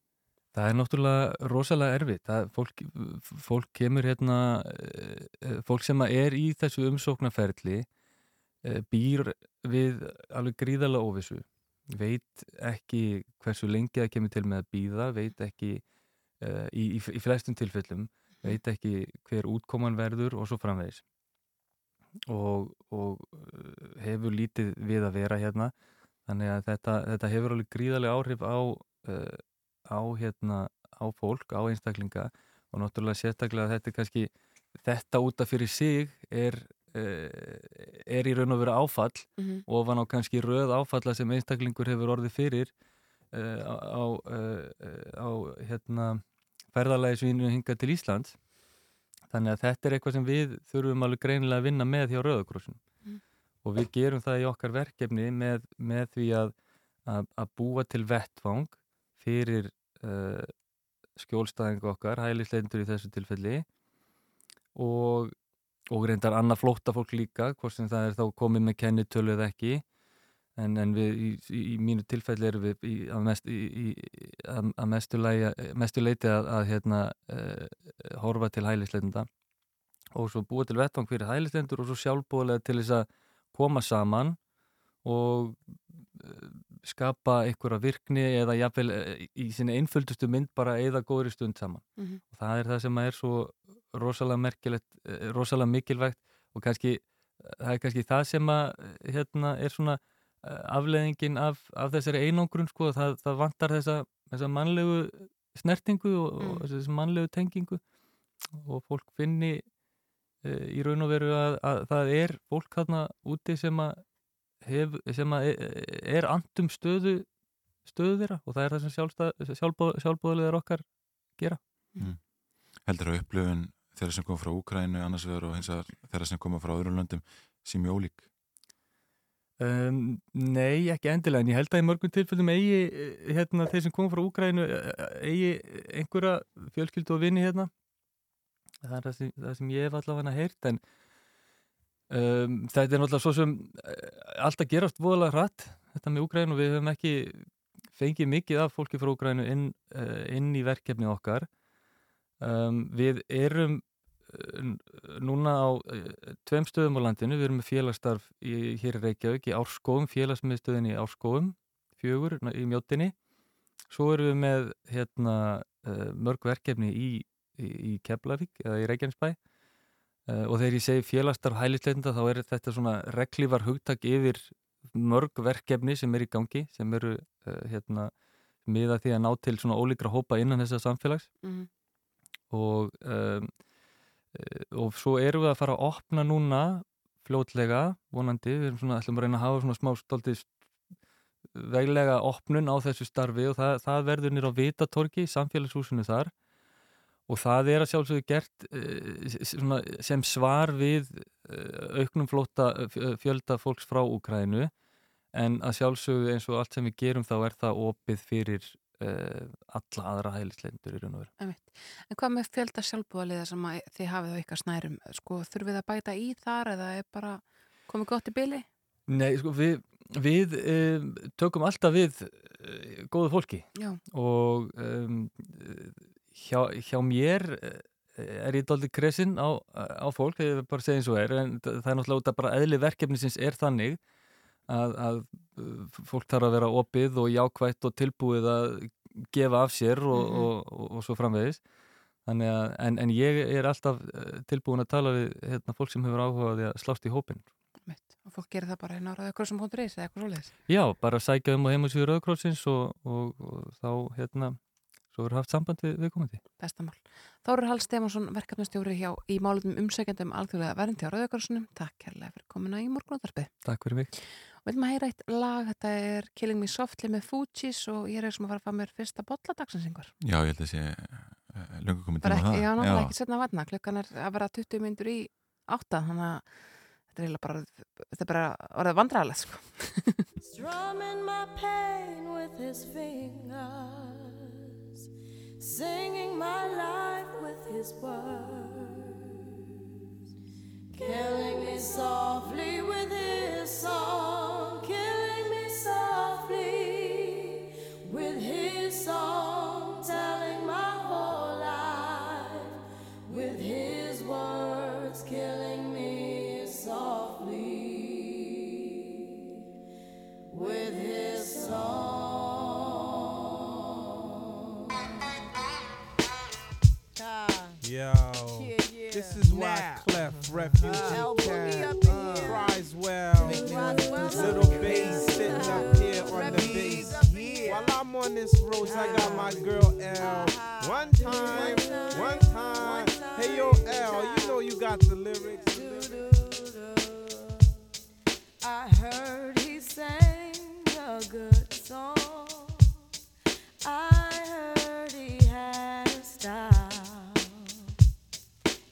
Það er náttúrulega rosalega erfitt. Það, fólk, fólk kemur hérna, eh, eh, fólk sem er í þessu umsóknarferðli eh, býr við alveg gríðarlega óvissu. Veit ekki hversu lengi það kemur til með að býða, veit ekki í, í, í flestum tilfellum, veit ekki hver útkoman verður og svo framvegis. Og, og hefur lítið við að vera hérna. Þannig að þetta, þetta hefur alveg gríðarlega áhrif á á, hérna, á fólk, á einstaklinga og náttúrulega sérstaklega þetta er kannski þetta útaf fyrir sig er, eh, er í raun og veru áfall mm -hmm. og van á kannski röð áfalla sem einstaklingur hefur orðið fyrir á, á hérna, ferðarlægisvínu hinga til Íslands þannig að þetta er eitthvað sem við þurfum alveg greinilega að vinna með hjá Rauðakrossin
Mm.
og við gerum það í okkar verkefni með, með því að, að, að búa til vettvang fyrir uh, skjólstæðingu okkar, hælisleitur í þessu tilfelli. Og, og reyndar annað flótta fólk líka, hvort sem það er þá komið með kennitölu eða ekki en, en við í, í, í mínu tilfelli erum við í, að, mest, í, að, að mestu, lægi, mestu leiti að, að hérna, uh, horfa til hælisleitunda og svo búa til vettvang fyrir hælisleitur og svo sjálfbúðlega til þess að koma saman og uh, skapa einhverja virkni eða jafnvel eh, í sinni einföldustu mynd bara eða góðri stund saman
Mhm.
og það er það sem er svo rosalega merkilegt, rosalega mikilvægt og kannski, það er kannski það sem að hérna er svona afleðingin af, af þessari einangrun sko, það, það vantar þessa, þessa mannlegu snertingu og,
Mm.
og þessa mannlegu tengingu og fólk finni e, í raun og veru að, að það er fólk þarna úti sem að hef, sem að e- er andum stöðu stöðu þeirra og það er það sem sjálfbóð, sjálfbóðlegar okkar gera
Mm. Heldur að upplöfun þeirra sem koma frá Úkrænu annars vegar og hins vegar þeirra sem koma frá öðrum löndum sem mjög ólík
Um, nei, ekki endilega, en ég held að í mörgum tilfellum eigi eh, hérna, þeir sem kom frá Úgrænu eigi einhverja fjölskyldu og vini hérna. Það er það sem, það sem ég hef allavega heyrt en um, þetta er náttúrulega svo sem eh, alltaf gerast voðalega hratt þetta með Úgrænu við höfum ekki fengið mikið af fólki frá Úgrænu inn, inn í verkefni okkar. Um, við erum núna á uh, tveim stöðum á landinu, við erum með félagsstarf í, hér í Reykjavík, í Árskóum félagsmiðstöðin í Árskóum, fjögur í mjóttinni, svo erum við með hérna, uh, mörg verkefni í, í, í Keflavík eða í Reykjavínsbæ uh, og þegar ég segi félagsstarf hælisleitenda þá er þetta svona reglívar hugtak yfir mörg verkefni sem er í gangi sem eru hérna miða því að ná til svona ólíkra hópa innan þessa samfélags.
Mhm.
og um, Eh, og svo erum við að fara að opna núna fljótlega, vonandi við erum svona, ætlum að reyna að hafa svona smá stoltið veglega opnun á þessu starfi og það, það verður nýra á Vitatorgi, samfélagshúsinu þar. Og það er að sjálfsögðu gert uh, svona, sem svar við uh, auknum flóta fjölda fólks frá Úkrænu en að sjálfsögðu eins og allt sem við gerum þá er það opið fyrir alla aðra hælisleitur í raun og veru.
En hvað með fjölda sjálfbúðaliða sem þið hafið á ykkar snærum? Sko, þurfið að bæta í þar eða er bara komið gott í byli?
Nei, sko, við, við um, tökum alltaf við uh, góðu fólki
Já.
og um, hjá, hjá mér er ég doldið kresinn á, á fólk, þegar ég bara eins og er, en það er náttúrulega út að bara eðli verkefnisins er þannig að, að fólk þarf að vera opið og jákvætt og tilbúið að gefa af sér og,
Mhm.
og, og, og svo framvegis að, en, en ég er alltaf tilbúin að tala við hérna, fólk sem hefur áhugað að slást í hópin
Mitt. Og fólk gerir það bara hérna á rauðakrossum.is eða eitthvað svoleiðis?
Já, bara sækja um á heimasvíður Rauðakrossins og, og, og þá hérna svo verður haft samband við, við komandi
Bestamál. Þórur Hall Stefansson, verkefnastjóri hjá í málum umsækjandum alþjóðlega verðandi á Rauðakrossunum. Takk kærlega fyrir komuna í morgunóttarpið.
Takk fyrir mig.
Við viljum að heyra eitt lag, þetta er Killing Me Softly með Fugees og ég er sem að fara að fá mér fyrsta bolladagsins
Já, ég held að sé uh, löngu komið
Bara
tíma á
ekki,
það.
já, náttúrulega ekki setna að vatna. Klukkan er að vera 20 myndur í átta, þannig að þetta er bara, þetta er bara orðið vandræðalegt, sko.
Strumming my pain with his fingers, singing my life with his words, killing me softly with his song, killing me softly with his song, telling my whole life with his words, killing me softly with his song. Yeah, yeah.
This is why
Now.
Clef Refugee
Uh, put me
Cat
up in
cries well.
well.
Little bass sitting up here on the bass. While I'm on this road, I got uh-huh. my girl L. Uh-huh. One time, one time. Hey yo, L, you know you got the lyrics.
I heard he sang a good song. I heard he had a style.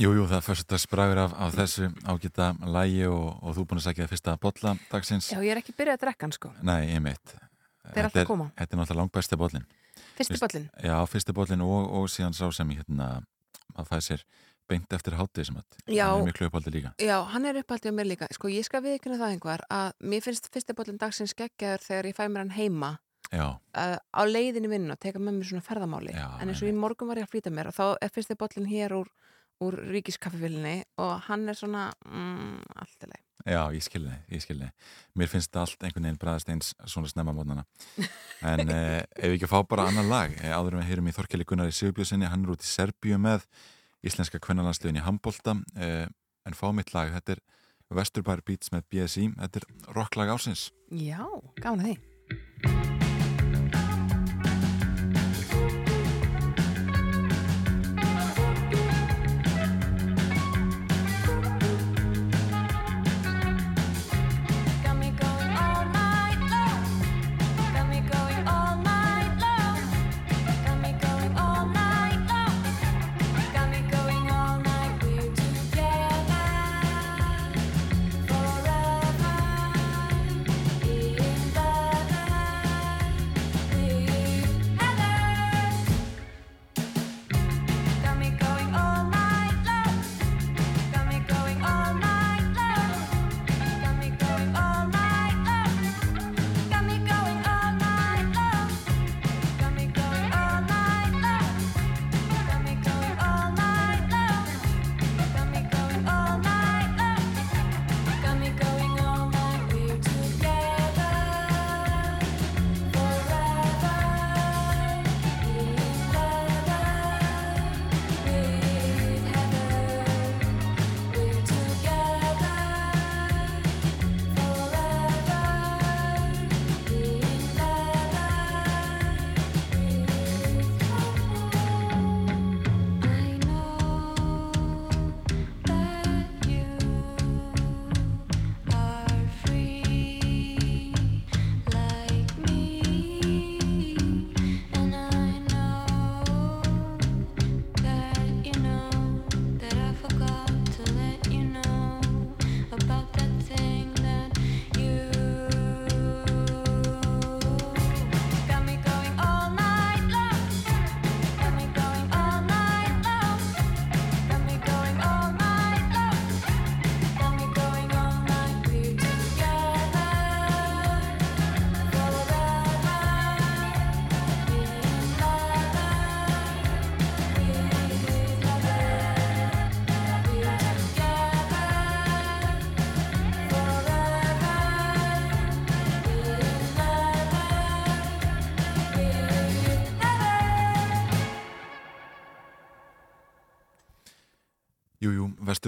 Jú, jú, það er fyrst spragur af, af þessu ágita lægi og, og þú er búin að segja fyrsta bolla dagsins.
Já, ég er ekki byrjað að drekka hann sko.
Nei, ég mitt.
Þeir alltaf koma.
Þetta er náttúrulega langbæsti bollin.
Fyrsti bollinn?
Já, fyrsti bollin og, og síðan sá sem ég hérna, að það sér beint eftir hátið sem að
Já.
hann er miklu uppáldi líka.
Já, hann er uppaldið á mér líka. Sko, ég skal viðkynna það einhver að mér finnst fyrsti bollin dagsins geggjaður þegar ég fæ mér hann heima uh, á leiðinni vinnu og teka með mér svona ferðamáli.
Já,
en eins og í morgun var ég að flýta mér og þá er fyrsti bollin hér úr, úr ríkiskaffevillinni og hann er svona mm, allt í leið.
já, ég skilði, ég skilði. Mér finnst allt einhvern veginn bræðast eins svona snemma mótnana. En eh, ef við ekki fá bara annan lag, eh, áður en við heyrum í Þorkeli Gunnari Sigurbjörnsinni, hann er út í Serbíu með íslenska kvennalandsliðin í handbolta, eh, en fá mitt lag, þetta er Vesturbær Beats með BSI, þetta er rocklag ásins.
Já, gána því.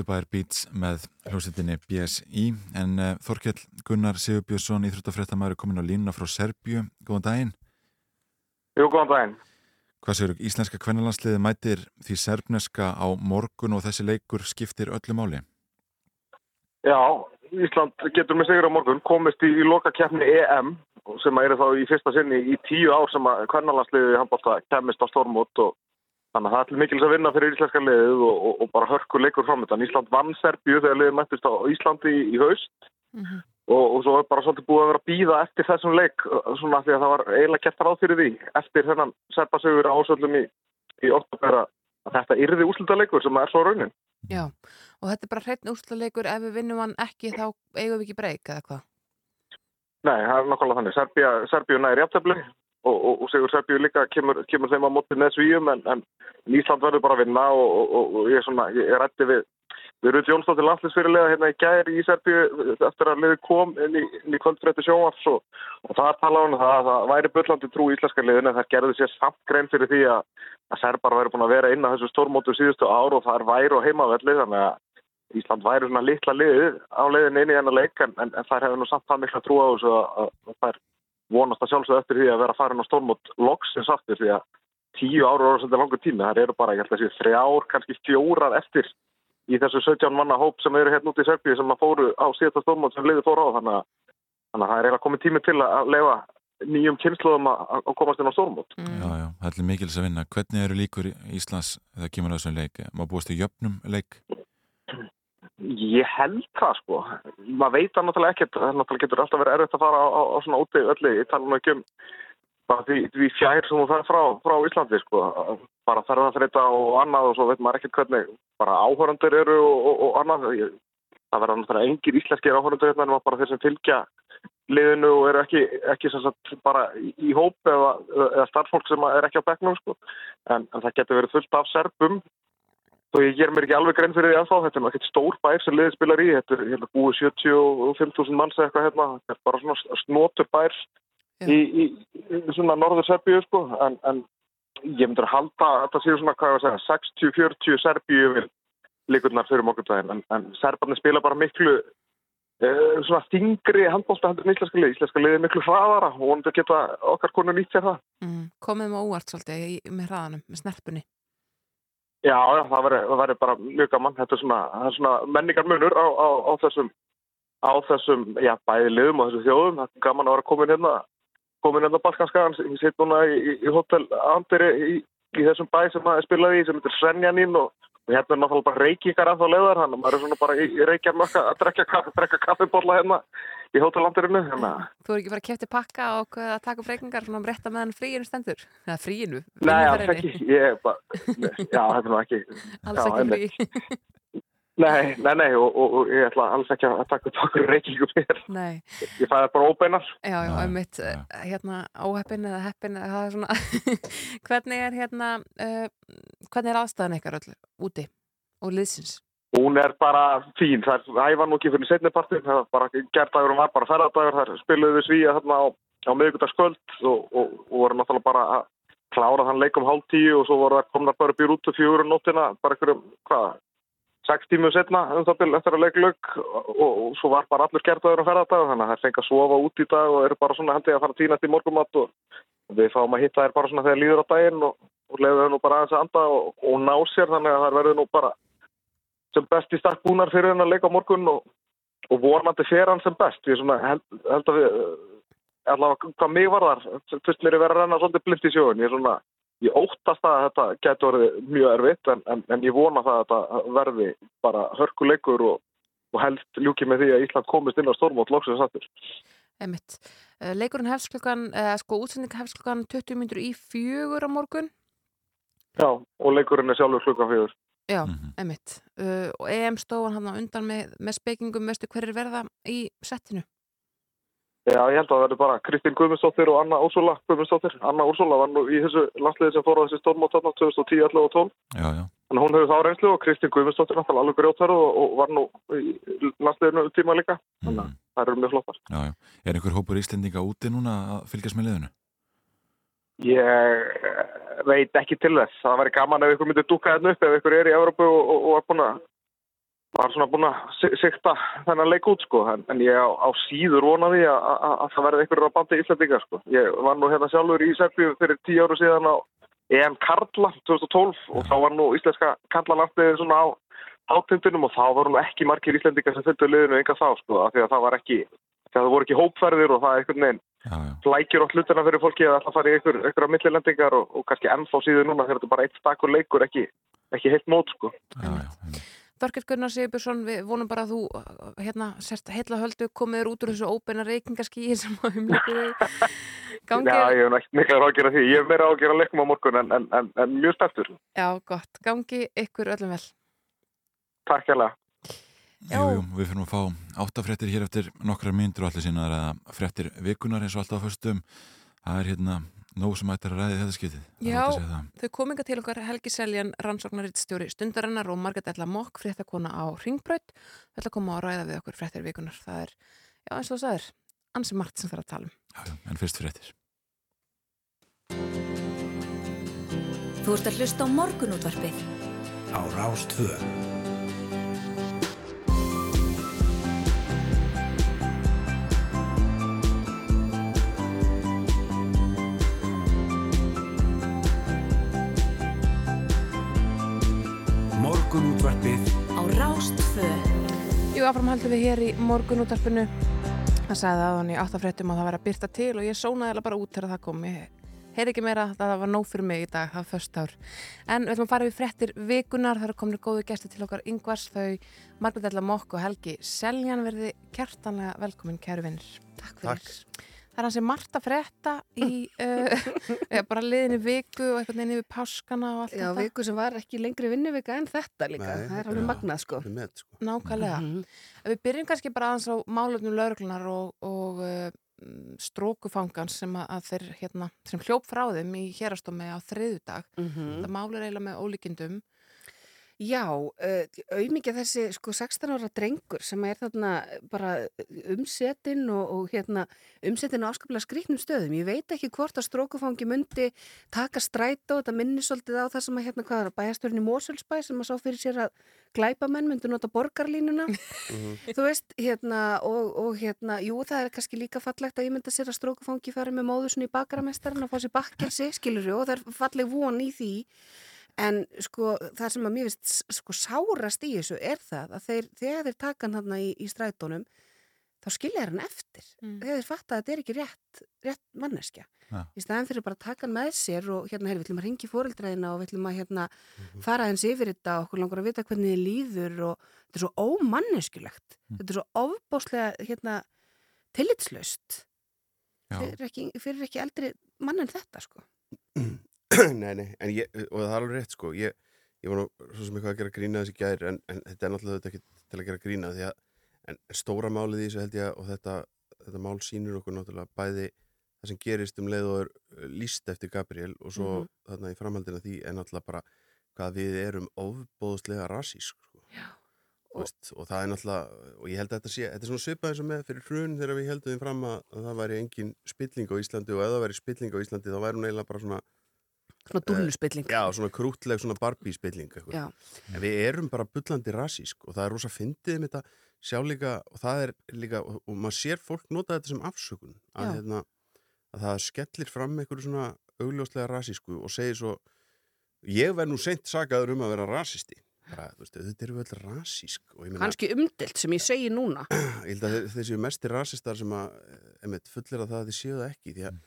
Vesturbæðir Beats með hljómsveitinni BSI en uh, Þorkell Gunnar Sigurbjörnsson íþróttafréttamæður er komin á línuna frá Serbju Góðan daginn.
Jú, góðan daginn.
Hvað séu, íslenska kvennalandsliði mætir því serbneska á morgun og þessi leikur skiptir öllu máli?
Já, Ísland getur með sigur á morgun komist í, í loka keppni EM sem er þá í fyrsta sinni í tíu ár sem að kvennalansliði handbólta kemist á stórmót og þannig að það er mikils að vinna fyrir íslenska liðið og, og, og bara hörku leikur framöndan. Ísland vann Serbju þegar liðið mættist á Íslandi í, í haust og, og svo er bara svolítið búið að vera að býða eftir þessum leik svona því að það var eiginlega ráð fyrir því eftir þennan Serbasögur ásöldum í, í oktober að þetta yrði úslutaleikur sem er svo raunin.
Já, og þetta er bara hreitn úrslaleikur ef við vinnum hann ekki þá eigum við ekki breyk eða hvað?
Nei, það er nákvæmlega þannig. Serbía, Serbíu næri jafntefli og, og, og Sigur Serbíu líka kemur, kemur þeim á móti með svíum en, en Ísland verður bara að vinna og, og ég svona, ég er rætti við Við erum Jónsdóttir landslisfyrirlega hérna í gæri í Serbíu eftir að liði kom inn í, inn í kvöldfrétti sjónvars og, það tala um það að það væri byllandi trú í íslenska liðinu en það gerði sér samt grein fyrir því að, að Serbar væri búin að vera inn á þessu stórmótu síðustu ár og það er væri og heimavelli þannig að Ísland væri svona litla liðið á liðinu inn í hennar leik en, en, en það hefur nú samt það mikla trú á þessu að það er vonast að sjálfsög eftir því að vera farin á stórmót loksins aftur því að tíu ára þetta er langur tími, það eru bara ég held að sé þrjár, kannski fjórar eftir í þessu 17 manna hóp sem eru hérna út í Serbíu sem að fóru á síðasta stórmót sem liði fóru á þannig að, þannig að það er eiginlega komið tími til að lefa nýjum kynnslóðum að, að komast inn á stórmót.
Já, já, það er mikils að vinna. Hvernig eru líkur í Íslands þegar kemur á þessum leik? Má búast í jöfnum leik?
Ég held það sko. Maður veit það náttúrulega ekkert. Það náttúrulega getur alltaf verið erfitt að fara á, á, á svona úti öllu. Ég tala nú ekki um bara því, því fjær sem þú fer frá, frá Íslandi sko. Bara ferðarþreita og annað og svo veit maður ekkert hvernig bara áhörandur eru og, og, og annað. Það verða náttúrulega engir íslenskir áhörandur hérna en bara þeir sem fylgja liðinu og eru ekki, ekki sagt, bara í, hóp eða, eða starffólk sem er ekki á bekknum sko. en, en það getur verið fullt af serbum og ég ger mér ekki alveg grein fyrir því ennþá þetta er náttúrulega stór bær sem liðið spilar í þetta er hérna, búið 75.000 manns eða eitthvað hérna, þetta er bara svona snotur bær í, í, í svona norður Serbíu sko en, en ég myndur að halda að þetta séu svona hvað ég var að segja 60-40 Serbíu vil líkurnar fyrir mokkundaginn en, en Serbarnir spila bara miklu uh, svona þingri handbólta hendur en íslenska lið, íslenska lið er miklu hraðara og vonandi geta okkar konur nýtt sér það
Mm. Komið með óvart svolítið í, með hraðanum, með snerpunni.
Já, já, það væri, bara mjög gaman. Þetta er svona, er svona menningar munur á, á, á þessum, á þessum, já, bæði liðum og þessum þjóðum. Það er gaman að vera komin hérna, komin hérna á Balkanskagan. Ég sitt núna í, í, í Hotel Andri í, í þessum bæ sem maður spilaði í, sem heitir Srenjanín og, og hérna er náttúrulega bara reykíkar ennþá leiðar. Þannig að maður er svona bara í, reykjarnökka að drekka, drekka kaffibólla hérna í. Þannig að
Þú er ekki bara að kefti pakka og að taka upp reikningar svona að bretta meðan fríinu stendur? Eða fríinu?
Nei, alls ekki. Ég er bara, já, þetta er nú ekki.
Alls
já,
ekki frí.
Nei, nei, nei, og, og, og ég ætla alls ekki að taka upp okkur reykingum hér.
Nei.
Ég fæði bara óbeinar.
Já, já, einmitt, ja. hérna óheppin eða heppin eða það er svona hvernig er hérna uh, hvernig er aðstæðan ykkar öll úti og liðsins?
Hún er bara fín, það er hæfa nú ekki fyrir setnipartin, það er bara gerðdagurum var bara ferðardagur, það spiluðu við svíja þarna á, á miðugudagskvöld og, og, og voru náttúrulega bara að klára þann leik um hálf tíu og svo voru það komna bara upp í rútu fjögur um nóttina, bara einhverjum, hvað, sex tímu setna um það til eftir að leik lög og, og svo var bara allur gerðdagur um ferðardagur, þannig að það er fengið að sofa út í dag og eru bara svona hendið að fara tínast í morgumatt og, og við fáum að hitta þær bara svona þegar líður á daginn og, og leiðu þau nú bara aðeins að anda og, og ná sér þannig að það verður nú bara sem best í stakk búnar fyrir henn að leika á morgun og, og vonandi fer hann sem best ég svona held, held að við eh, allavega hvað mig var þar fyrst mér er verið að renna svolítið blind í sjóun ég svona, ég óttast að þetta getur verið mjög erfitt en, en, en ég vona það að þetta verði bara hörkuleikur og, og helst ljúki með því að Ísland komist inn á stormót loksins aftur.
Einmitt. Uh, leikurinn hefst klukkan, uh, sko útsending hefst klukkan 20 myndur í fjögur á morgun.
Já, og leikurinn er sjálfur klukkan fjögur.
Já, einmitt. Uh, og EM stóðan hann á undan með, með spekingum, veistu hverjir verða í settinu?
Já, ég held að það verður bara Kristín Guðmundsdóttir og Anna Úrsula Guðmundsdóttir. Anna Úrsula var nú í þessu landsliði sem fór á þessi stórmót þarna 2010, 11 og 12.
Já, já.
Þannig að hún hefur þá reynslu og Kristín Guðmundsdóttir náttúrulega alveg grjóttar og, og var nú í landsliðinu tíma líka. Þannig að það eru mjög flottar.
Já, já. Er einhver hópur íslendinga úti núna að fylgjast með liðinu?
Ég veit ekki til þess. Það væri gaman ef ykkur myndi dúka hérna upp ef ykkur er í Európu og, og, og er búin að var svona búin að si- sikta þennan leik út sko en, en ég á, á síður vonaði að, að, að það verði einhverjur á bandi Íslandingar sko. Ég var nú hérna sjálfur í Serbíu fyrir tíu áru síðan á EM Karla 2012 og þá var nú íslenska Karlalandsliðið svona á átindunum og þá voru nú ekki margir Íslandingar sem fylgdu liðinu enga þá sko af því að það var ekki, það voru ekki hópferðir og það er einhvern veginn flækjur og hlutina fyrir fólki að alltaf fara í einhver, einhverja millilendingar og, og kannski ennþá síður núna þegar þetta er bara eitt stakur leikur ekki, ekki heilt mót sko.
Þorkett Gunnar Sigurbjörnsson, við vonum bara að þú hérna, sérst heilla höldu komið þér út úr þessu óbeina reykingaskíi sem að þig gangi.
Já, ég hef ekki mikla ágjör af því. Ég hef meira ágjör að leikum á morgun en, en, en, en mjög spenntur.
Já, gott. Gangi ykkur öllum vel.
Takk hérlega.
Já.
Jú, jú, við fyrir að fá áttafréttir hér eftir nokkra myndur og allir sínaðar að fréttir vikunar eins og alltaf á föstum. Það er hérna nóg sem ættir að ræði þetta. Það er
Já,
að það.
þau kominga til okkar Helgi Seljan, rannsóknarriðstjóri stundarinnar og Marget Ella Mokk, fréttakona á Ringbraut. Þau ætla að koma að ræða við okkur fréttir vikunar. Það er, já eins og það sagðir, ansi margt sem þarf að tala um.
Já, já, en fyrst fréttir.
Þú ert að hlusta á morgunútvarpið.
Á Rástvö. Morgunútvarpið
Á Rástvö.
Jú, áfram haldum við hér í morgunútvarpinu. Það sagði aðan í áttafréttum að það væri að byrta til og ég sónaði bara út þegar það kom. Ég heyri ekki meira að það var nóg fyrir mig í dag, það var först ár. En við ætlum að fara við fréttir vikunar, það eru komin góðu gæsti til okkar yngvars, þau Margrét Ella Mokk og Helgi Seljan verði kjartanlega velkomin, kæru vinnir. Takk fyrir.
Takk.
Það er hansi margt að frétta í uh, ja, bara liðinni viku og eitthvað neina yfir páskana og allt
Já,
þetta.
viku sem var ekki lengri vinnuvika en þetta líka.
Nei,
það er alveg
já,
magnað, sko.
Met, sko.
Nákvæmlega. Ef Við byrjum kannski bara aðeins á málöfnum lauruglunar og, og uh, strókufangans sem, að, að þeir, hérna, sem hljóp frá þeim í hérastómi á þriðudag.
Mhm.
Það mál er eiginlega með ólíkindum.
Já, uh, auðmikið þessi sko 16 ára drengur sem er þarna bara umsetin og, og hérna umsetin á afskaplega skrýknum stöðum. Ég veit ekki hvort að strókufangi myndi taka strætó, þetta minnir svolítið á það sem að hérna hvað er bæjastörin í Moselsbæ sem að sá fyrir sér að glæpamenn myndi nota borgarlínuna. Þú veist, hérna og, og hérna, jú það er kannski líka fallegt að ég myndi sér að strókufangi fari með móður svona í bakaramestarinn að fá sér bakkelsi, skilur og það er falleg von í því. En sko það sem að mér finnst sko sárast í þessu er það að þeir, þegar þeir taka hann hann í, í strætónum þá skilja hann eftir.
Mm.
Þegar þeir fatta að þetta er ekki rétt, rétt manneskja.
Ja.
Í staðan fyrir bara að taka hann með sér og hérna, hey, við ætlum að ringi fóreldræðina og við ætlum að hérna, fara eins yfir þetta og okkur langar að vita hvernig þið líður og þetta er svo ómanneskjulegt. Þetta er svo ofbáslega hérna, tillitslaust.
Já.
Fyrir ekki, fyrir ekki eldri mann en þetta sko.
nei, nei, en ég, og það er alveg rétt sko, ég, ég var nú svo sem eitthvað að gera grína þessi gær, en, en þetta er náttúrulega ekki til að gera grína, því að en, stóra málið í þessu held ég að, og þetta, þetta mál sýnir okkur náttúrulega bæði það sem gerist um leið og er uh, líst eftir Gabriel og svo
Mhm.
þarna í framhaldina því er náttúrulega bara hvað við erum ofbóðslega rassísk sko. og, og það er náttúrulega og ég held að þetta sé, þetta er svona svipað eins og með fyrir hrun þegar við heldum því fram að, að það væri engin spilling á Íslandi og ef það væri spilling á Íslandi þá væri hún eiginlega bara svona
Svona dúlluspilling.
Já, svona krútleg, svona.
Já.
En við erum bara bullandi rassísk og það er rosa fyndið með þetta sjá líka, og það er líka og, og maður sér fólk nota þetta sem afsökun að, hérna, að það skellir fram einhverju svona augljóslega rassísku og segir svo ég verð nú seint sagaður um að vera rassisti bara, þú veist, þetta eru vel rassísk og ég meina,
Kanski umdilt sem ég segi núna.
ég held að þeir, þeir séu mestir rassistar sem að, emitt, fullir að það að þið séu það ekki því að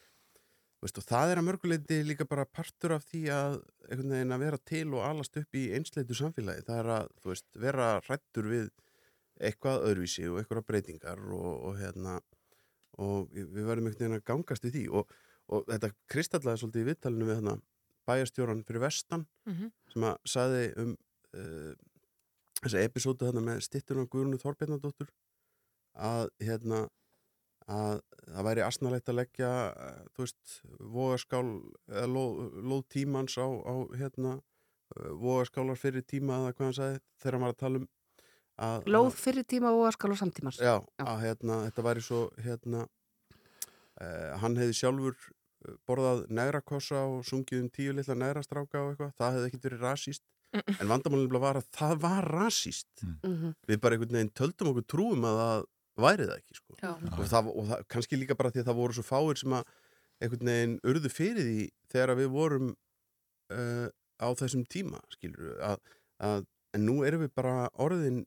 Veist, það er að mörguleiti líka bara partur af því að, að vera til og alast upp í einsleitu samfélagi. Það er að veist, vera hrættur við eitthvað öðruvísi og eitthvað breytingar og, og, hérna, og við verðum einhvern veginn að gangast við því. Og, og þetta kristallaði svolítið í viðtalinu við hérna, bæjastjóran fyrir vestan
Mhm.
sem að saði um uh, þessa episódu þarna með stittuna Guðrunu Þorbjarnadóttur að hérna að það væri asnalegt að leggja eh, þú veist, vogaskál eða lóð, lóð tímans á, á hérna, eh, vogaskálar fyrir tíma eða hvað hann sagði þegar hann var að tala um að,
Lóð fyrir tíma og askal og samtímars.
Já, að hérna, þetta væri svo hérna uh, hann hefði sjálfur eh, borðað negrakossa og sungið um tíu litla negrastráka og eitthvað, það hefði ekkit verið rasíst en vandamálinn var að það var rasíst
Mhm.
við bara einhvern veginn töldum okkur trúum að það væri það ekki sko. Og, það, og það, kannski líka bara því að það voru svo fáir sem að einhvern veginn urðu fyrir því þegar við vorum uh, á þessum tíma skilur að, að, en nú erum við bara orðin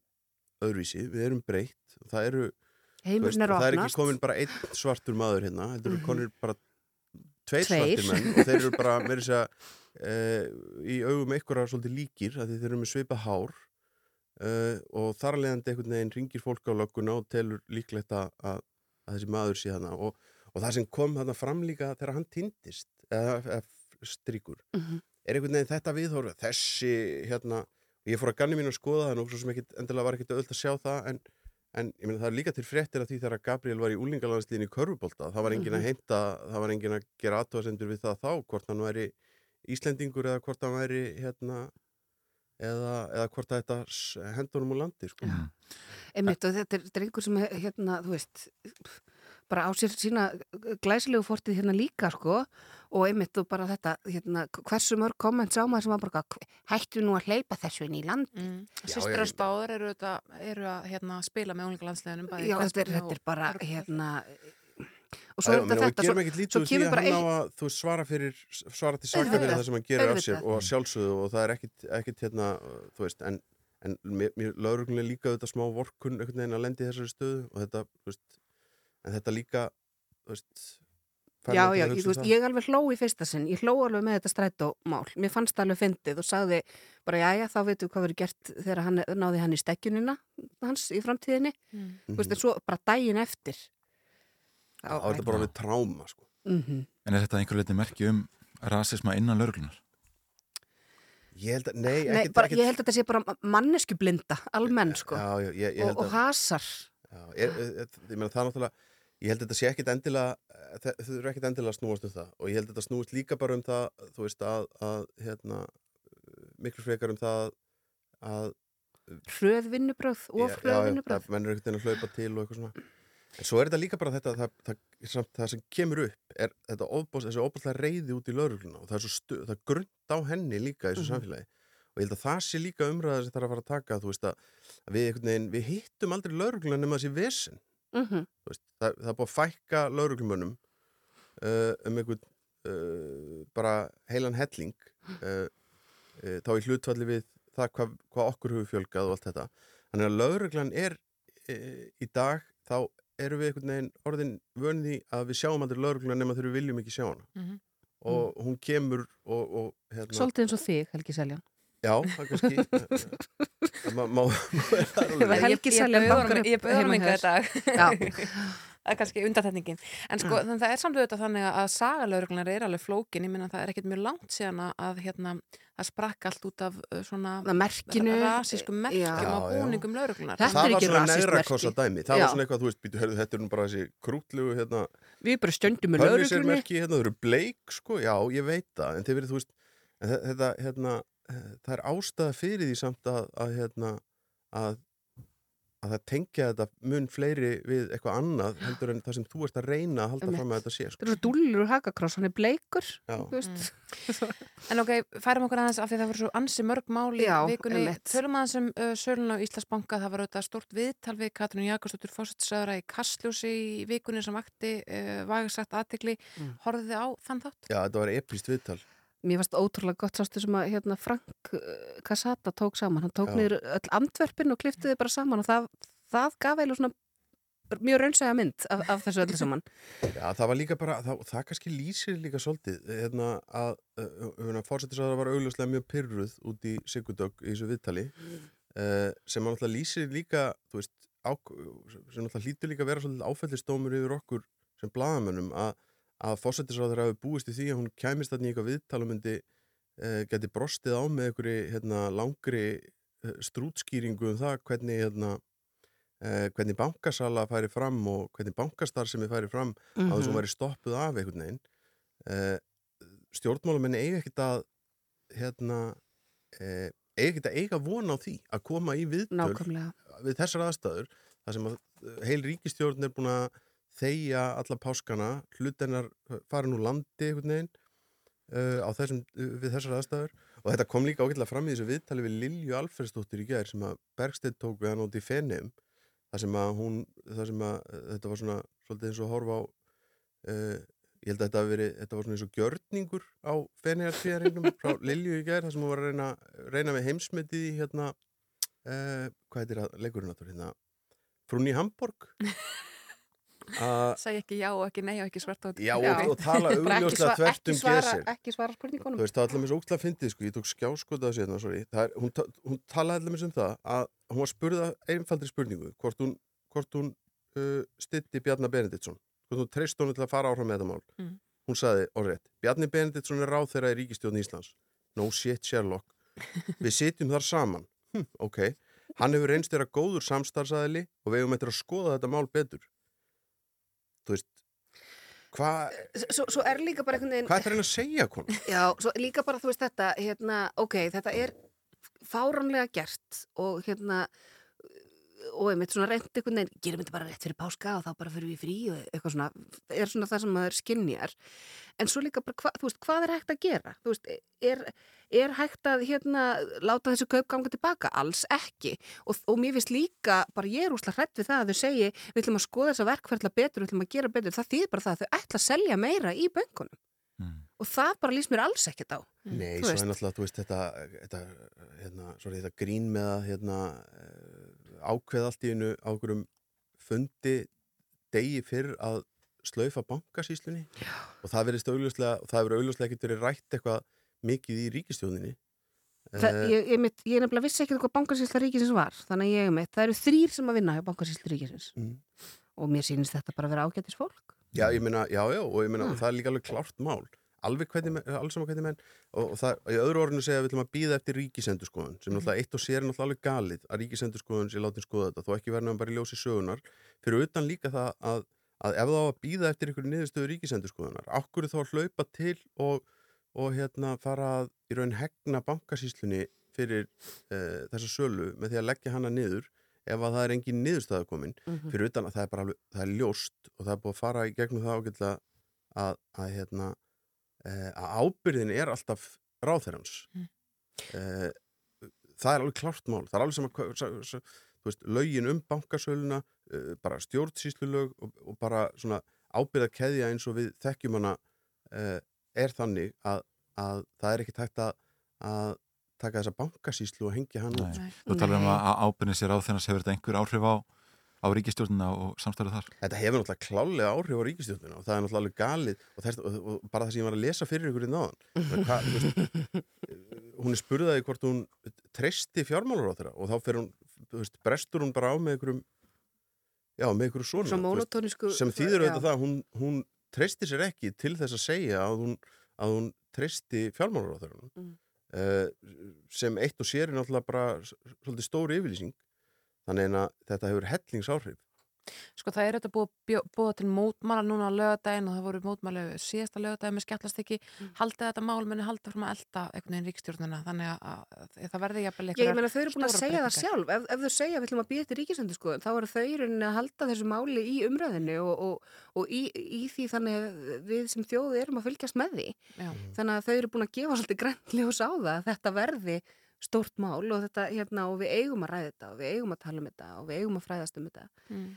öðruvísi, við erum breytt og það eru
Heimurinn er að
það er ekki komin bara einn svartur maður hérna heldur eru
Mhm.
konir bara tveir,
Tveir.
svartir menn og þeir eru bara meira þess að uh, í augum einhverja svolítið líkir að þeir eru með svipað hár uh, og þar að leiðandi einhvern veginn ringir fólk á lögguna og telur líklegt að, að, að þessi maður sé hana og, og það sem kom þarna fram líka þegar hann týndist eða, eða stríkur
Mhm.
er einhvern veginn þetta viðhorf þessi hérna ég fór að ganni mín að skoða það og svo sem ekkit, endilega var ekkit öll að sjá það en, en ég meina það er líka til fréttir af því þegar Gabriel var í úlingalandsliðin í Körfubólta það var engin að
Mhm.
heimta, það var engin að gera aðtóðasendur við það þá, hvort hann væri Íslendingur eða hvort hann væri hérna eða, eða hvort að þetta honum úr landi sko.
Einmitt og þetta er drengur sem hérna, þú veist bara á sér sína glæsilegu fortið hérna líka sko. Og einmitt og bara þetta hérna, hversu mörg komment sá maður sem var bara "Hva- hættu nú að hleypa þessu inn í land?
Mm. Sistra Spáður eru, þetta, eru að hérna, spila með unglingalandsleginum
Já, þetta er, þetta er bara hérna og svo er þetta þetta svo,
ekkert
svo kemur bara ein,
þú svara, fyrir, svara til saka fyrir það sem hann gerir af sér og að sjálfsögðu og það er ekkit, ekkit hérna, þú veist, en, en mér, mér lauruglega líka þetta smá vorkun einhvern veginn að lendi í þessari stöðu og þetta, þú veist, en þetta líka, þú veist,
Já, já, ég,
um
veist, ég alveg hló í fyrsta sinn, ég hló alveg með þetta strætómál, mér fannst það alveg fyndið og sagði bara, já, já, þá veitum við hvað verður gert þegar hann náði hann í stekjunina hans í framtíðinni,
Mm.
þú veist, en svo bara daginn eftir.
Þetta er bara alveg tráma, sko.
Mhm.
En er þetta einhver leiti merki um rasisma innan lauruglunar?
Ég held að, nei,
Nei,
ekkit,
bara,
ekkit,
ég held að þetta sé bara mannesku blinda, almenn, sko,
já, já, ég, ég
og,
held
og hasar.
já, er, ég meina það er náttúrulega, ég held að þetta sé ekkit endilega, þau eru ekkit endilega að snúast um það og ég held að þetta snúist líka bara um það, þú veist, að, að hérna, miklu frekar um það að
Hröð vinnubröð, of
Já,
hröð
já,
vinnubröð.
það- menn er ekkert að hlaupa til og eitthvað svona en svo er þetta líka bara þetta það, það, það, það sem kemur upp er þetta ofbós, þessi ofbáslega reyði út í laurugluna og það er svo stu, það er grund á henni líka í þessu
Mhm.
samfélagi og ég held að það sé líka umræða sem það er að fara að taka þú veist að, við, veginn, við hittum aldrei laurugluna nema þessi vesen
Mhm.
Þú veist, það, það er búið að fækka lauruglumönnum uh, um einhvern uh, bara heilan helling uh, þá í hlutfalli við það hvað, hvað okkur hefur fjölgað og allt þetta þannig að lauruglan er í dag þá erum við einhvern veginn orðin vönði að við sjáum aldrei laurugluna nema þegar við viljum ekki sjá hana
Mhm.
og hún kemur og, og hérna,
Svolítið eins og þig, Helgi Seljan.
Já, það er kannski það má, er
Helgi Seljan
Ég
bankar
bauð
upp
ég bauð honum
heima
enga
hjá
þetta. Það er kannski undatætningin en sko þannig það er samt auðvitað þannig að sagalögurnar er alveg flókin, ég minna það er ekkert mjög langt síðan að- að hérna það sprakk allt út af uh, svona
Það merkinu,
rasískum merkjum
já.
já.
búningum
Þetta
það
er
var
ekki
svona
merki.
kossa dæmi það
Já.
var svona eitthvað, þú veist, býtu, hörðu, þetta er nú bara þessi krútlugu hérna,
Við bara stöndum með lauruglunni.
Hörnisirmerki, hérna, þau eru bleik, sko, já, ég veit það, en verið, veist, en þe- þetta, hérna, eh, það er ástæða fyrir því samt að, að hérna, að, að það tengja þetta mun fleiri við eitthvað annað heldur en það sem þú ert að reyna að halda
Einmitt.
fram að þetta sé,
Það
sko.
eru svo dúllur úr hakakross, hann er bleikur. Veist.
En ok, færum okkur aðeins af því það voru svo ansi mörg mál í
Já,
vikunni. Tölum aðeins um uh, sölun á Íslandsbanka. Það var auðvitað stort viðtal við Katrín Jakobsdóttur fósitsræðara í Kastljósi í vikunni sem vakti uh, vagasagt aðtikli.
Mm.
Horfið þið á þann þátt?
Já, þetta var epist viðtal.
Mér varst ótrúlega gott sástu sem að hérna, Frank uh, Casata tók saman. Hann tók niður öll andverpin og klifti þið bara saman og það, það gaf eiginlega svona mjög raunsæga mynd af, af þessu öllu saman.
Já, það var líka bara, það, það kannski lýsir líka svolítið, hérna að uh, fórsetisraðar var augljóslega mjög pyrruð út í Sigurdögg í þessu viðtali uh, sem að náttúrulega lýsir líka, veist, á, sem náttúrulega hlýtur líka að vera svolítið áfællistómur yfir okkur sem blagamönnum að, að fórsetisraðar hafi búist í því að hún kæmist þarna í eitthvað viðtal og myndi uh, geti brostið á með einhverju hérna, langri uh, strútskýringu um það hvernig hérna eh, hvernig bankasala færi fram og hvernig bankastar sem er færi fram mm -hmm. að þessum væri stoppuð af einhvern veginn eh, stjórnmálamenni eiga ekkert að hérna eh, eiga ekkert að eiga von á því að koma í viðtöl
Nákvæmlega.
við þessar aðstæður þar sem að eh, heil ríkistjórn er búin að þeia alla páskana hlutennar farin úr landi einhvern veginn uh, þessum, uh, við þessar aðstæður. Og þetta kom líka ágætlega fram í þessu viðtali við Lilju Alfredsdóttir í gær sem að Bergstedt tók við hann út í Fenim þar sem að hún, þar sem að eh, þetta var svona svolítið eins og að horfa á uh, ég held að þetta, verið, þetta var svona eins og gjörningur á Fenjartíðaringnum frá Lilju í gær þar sem hún var að reyna, reyna með heimsmetið í hérna uh, hvað heitir það, leikurinn áttur hérna Frún í Hamburg að
Sæði ekki já og ekki nei og ekki svart og
Já, og, og tala augljóslega þvert um gesin
Ekki svara spurningunum
Þú veist, það er allir með svo úkslega fyndið, sko, ég tók skjáskotað sérna, það hún, ta- hún talaði allir með um það að hún var spurða einfaldri spurningu, hvort hún, hvort hún uh, stytti Bjarnar Benediktsson, hvort hún treyst honum til að fara áfram með þetta mál.
Mm.
Hún saði, orðrétt, Bjarni Benediktsson er ráð þeirra í ríkistjórn Íslands. No shit, Sherlock. Við sitjum þar saman. Hm, ok. Hann hefur reynst þeirra góður samstarfsæðili og við hefum eftir að skoða þetta mál betur. Hvað
Svo, svo er líka bara einhvern veginn
hva er það að segja, konu?
Já, svo líka bara þú veist þetta hérna, ok, þetta er fáranlega gert og hérna og einmitt svona reynd einhvern veginn gerum þetta bara rétt fyrir páska og þá bara fyrir við frí og eitthvað svona, er svona það sem maður skinnjar en svo líka bara, hva, þú veist, hvað er hægt að gera? Þú veist, er, er hægt að hérna láta þessu kaup ganga tilbaka? Alls ekki. Og, og mér finnst líka, bara ég er úslega hrætt við það að þau segi, við ætlum að skoða þessa verkferðla betur, við ætlum að gera betur, það þýðir bara það að þau ætla að selja meira í böngunum og það bara lýst mér alls ekkert á.
Nei, svo er náttúrulega, þú veist, þetta, þetta, hérna, sorry, þetta grín með að hérna, ákveð allt í einu á okkurum fundi degi fyrr að slaufa bankasýslunni og það verið augljóslega, og það verið augljóslega ekkert verið rætt eitthvað mikið í ríkistjóninni.
Það,
Eh,
ég, ég, mitt, ég nefnilega vissi ekki hvað bankasýsla ríkisins var þannig að ég mitt, það eru þrýr sem að vinna hjá bankasýsla ríkisins
Mm.
og mér sýnist þetta bara að vera ágættis fólk
Já, ég meina, já, já, og ég meina, og það er líka alveg klárt mál. Alveg hvernig, menn- alls saman hvernig menn, og, og það, í öðru orðinu segja við ætlum að býða eftir ríkisendurskoðun, sem náttúrulega eitt og sér er náttúrulega alveg galið að ríkisendurskoðun sé látin skoða þetta, þó ekki verðum bara í ljósi sögunar, fyrir utan líka það að, að ef það á að býða eftir einhverju niðurstöðu ríkisendurskoðunar, okkur þá að hlaupa til og, og hérna fara að í raun hegna bankasýslunni fyrir uh, þessa sölu með því að leggja hana niður ef að það er engin niðurstaða komin.
Mhm.
fyrir utan að það er bara alveg, það er ljóst og það er búið að fara í gegnum það ágætlega að, að hérna eh, að ábyrðin er alltaf ráþeirans
Mm.
eh, það er alveg klárt mál. Það er alveg sem að lögin um bankasöluna eh, bara stjórnsýslulög og, og bara svona ábyrða keðja eins og við þekkjum hana eh, er þannig að, að það er ekkert hægt að, að taka þessa bankasýslu og hengja hann.
Þú talar um að ábyrðin sér á þennast hefur þetta einhver áhrif á, á ríkistjórnuna og samstæðu þar?
Þetta hefur náttúrulega klálega áhrif á ríkistjórnuna og það er náttúrulega alveg galið og, þess, og, og bara það sem ég var að lesa fyrir ykkur í náðan þú veist, hún er spurðaði hvort hún treysti fjármálur á þeirra og þá fer hún, veist, brestur hún bara á með ykkurum já, með ykkur svona veist, sem þýður auðvitað það að hún, hún treysti sér ekki til þess að segja að hún, að hún treysti fjármálur á þeirra
Mm.
sem eitt og sér er náttúrulega bara svolítið stóri yfirlýsing þannig að þetta hefur hellingsáhrif.
Sko það er þetta búið, búið til mótmála núna á lögadaginn og það voru mótmála síðasta lögadaginn með skellast ekki
Mm.
haldið þetta mál muni halda fram að elda einhvern veginn ríkstjórnuna þannig að, að, að það verði jafnvel
Ég meina þau eru búin að segja það sjálf. Ef, ef þau segja að við ætlum að býja eftir ríkisendurskoðun þá eru þau í rauninni að halda þessu máli í umræðinu og, og, og í, í því þannig að við sem þjóði erum að fylgjast með því.
Já.
þannig að þau eru búin að gefa svolítið græntli og sá það að þetta verði stórt mál og, þetta, hérna, og við eigum að ræða þetta og við eigum að tala um þetta og við eigum að fræðast um þetta.
Mm.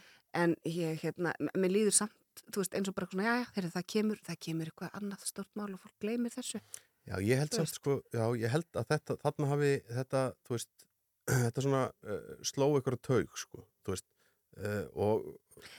en ég, hérna, mér líður samt þú veist, eins og bara svona, já, já, þeirri, það kemur það kemur eitthvað annað stórt mál og fólk gleymir þessu.
Já, ég held samt sko, já, ég held að þetta, þarna hafi þetta, þú veist, þetta svona uh, sló ykkur að taug, sko, þú veist, uh, og,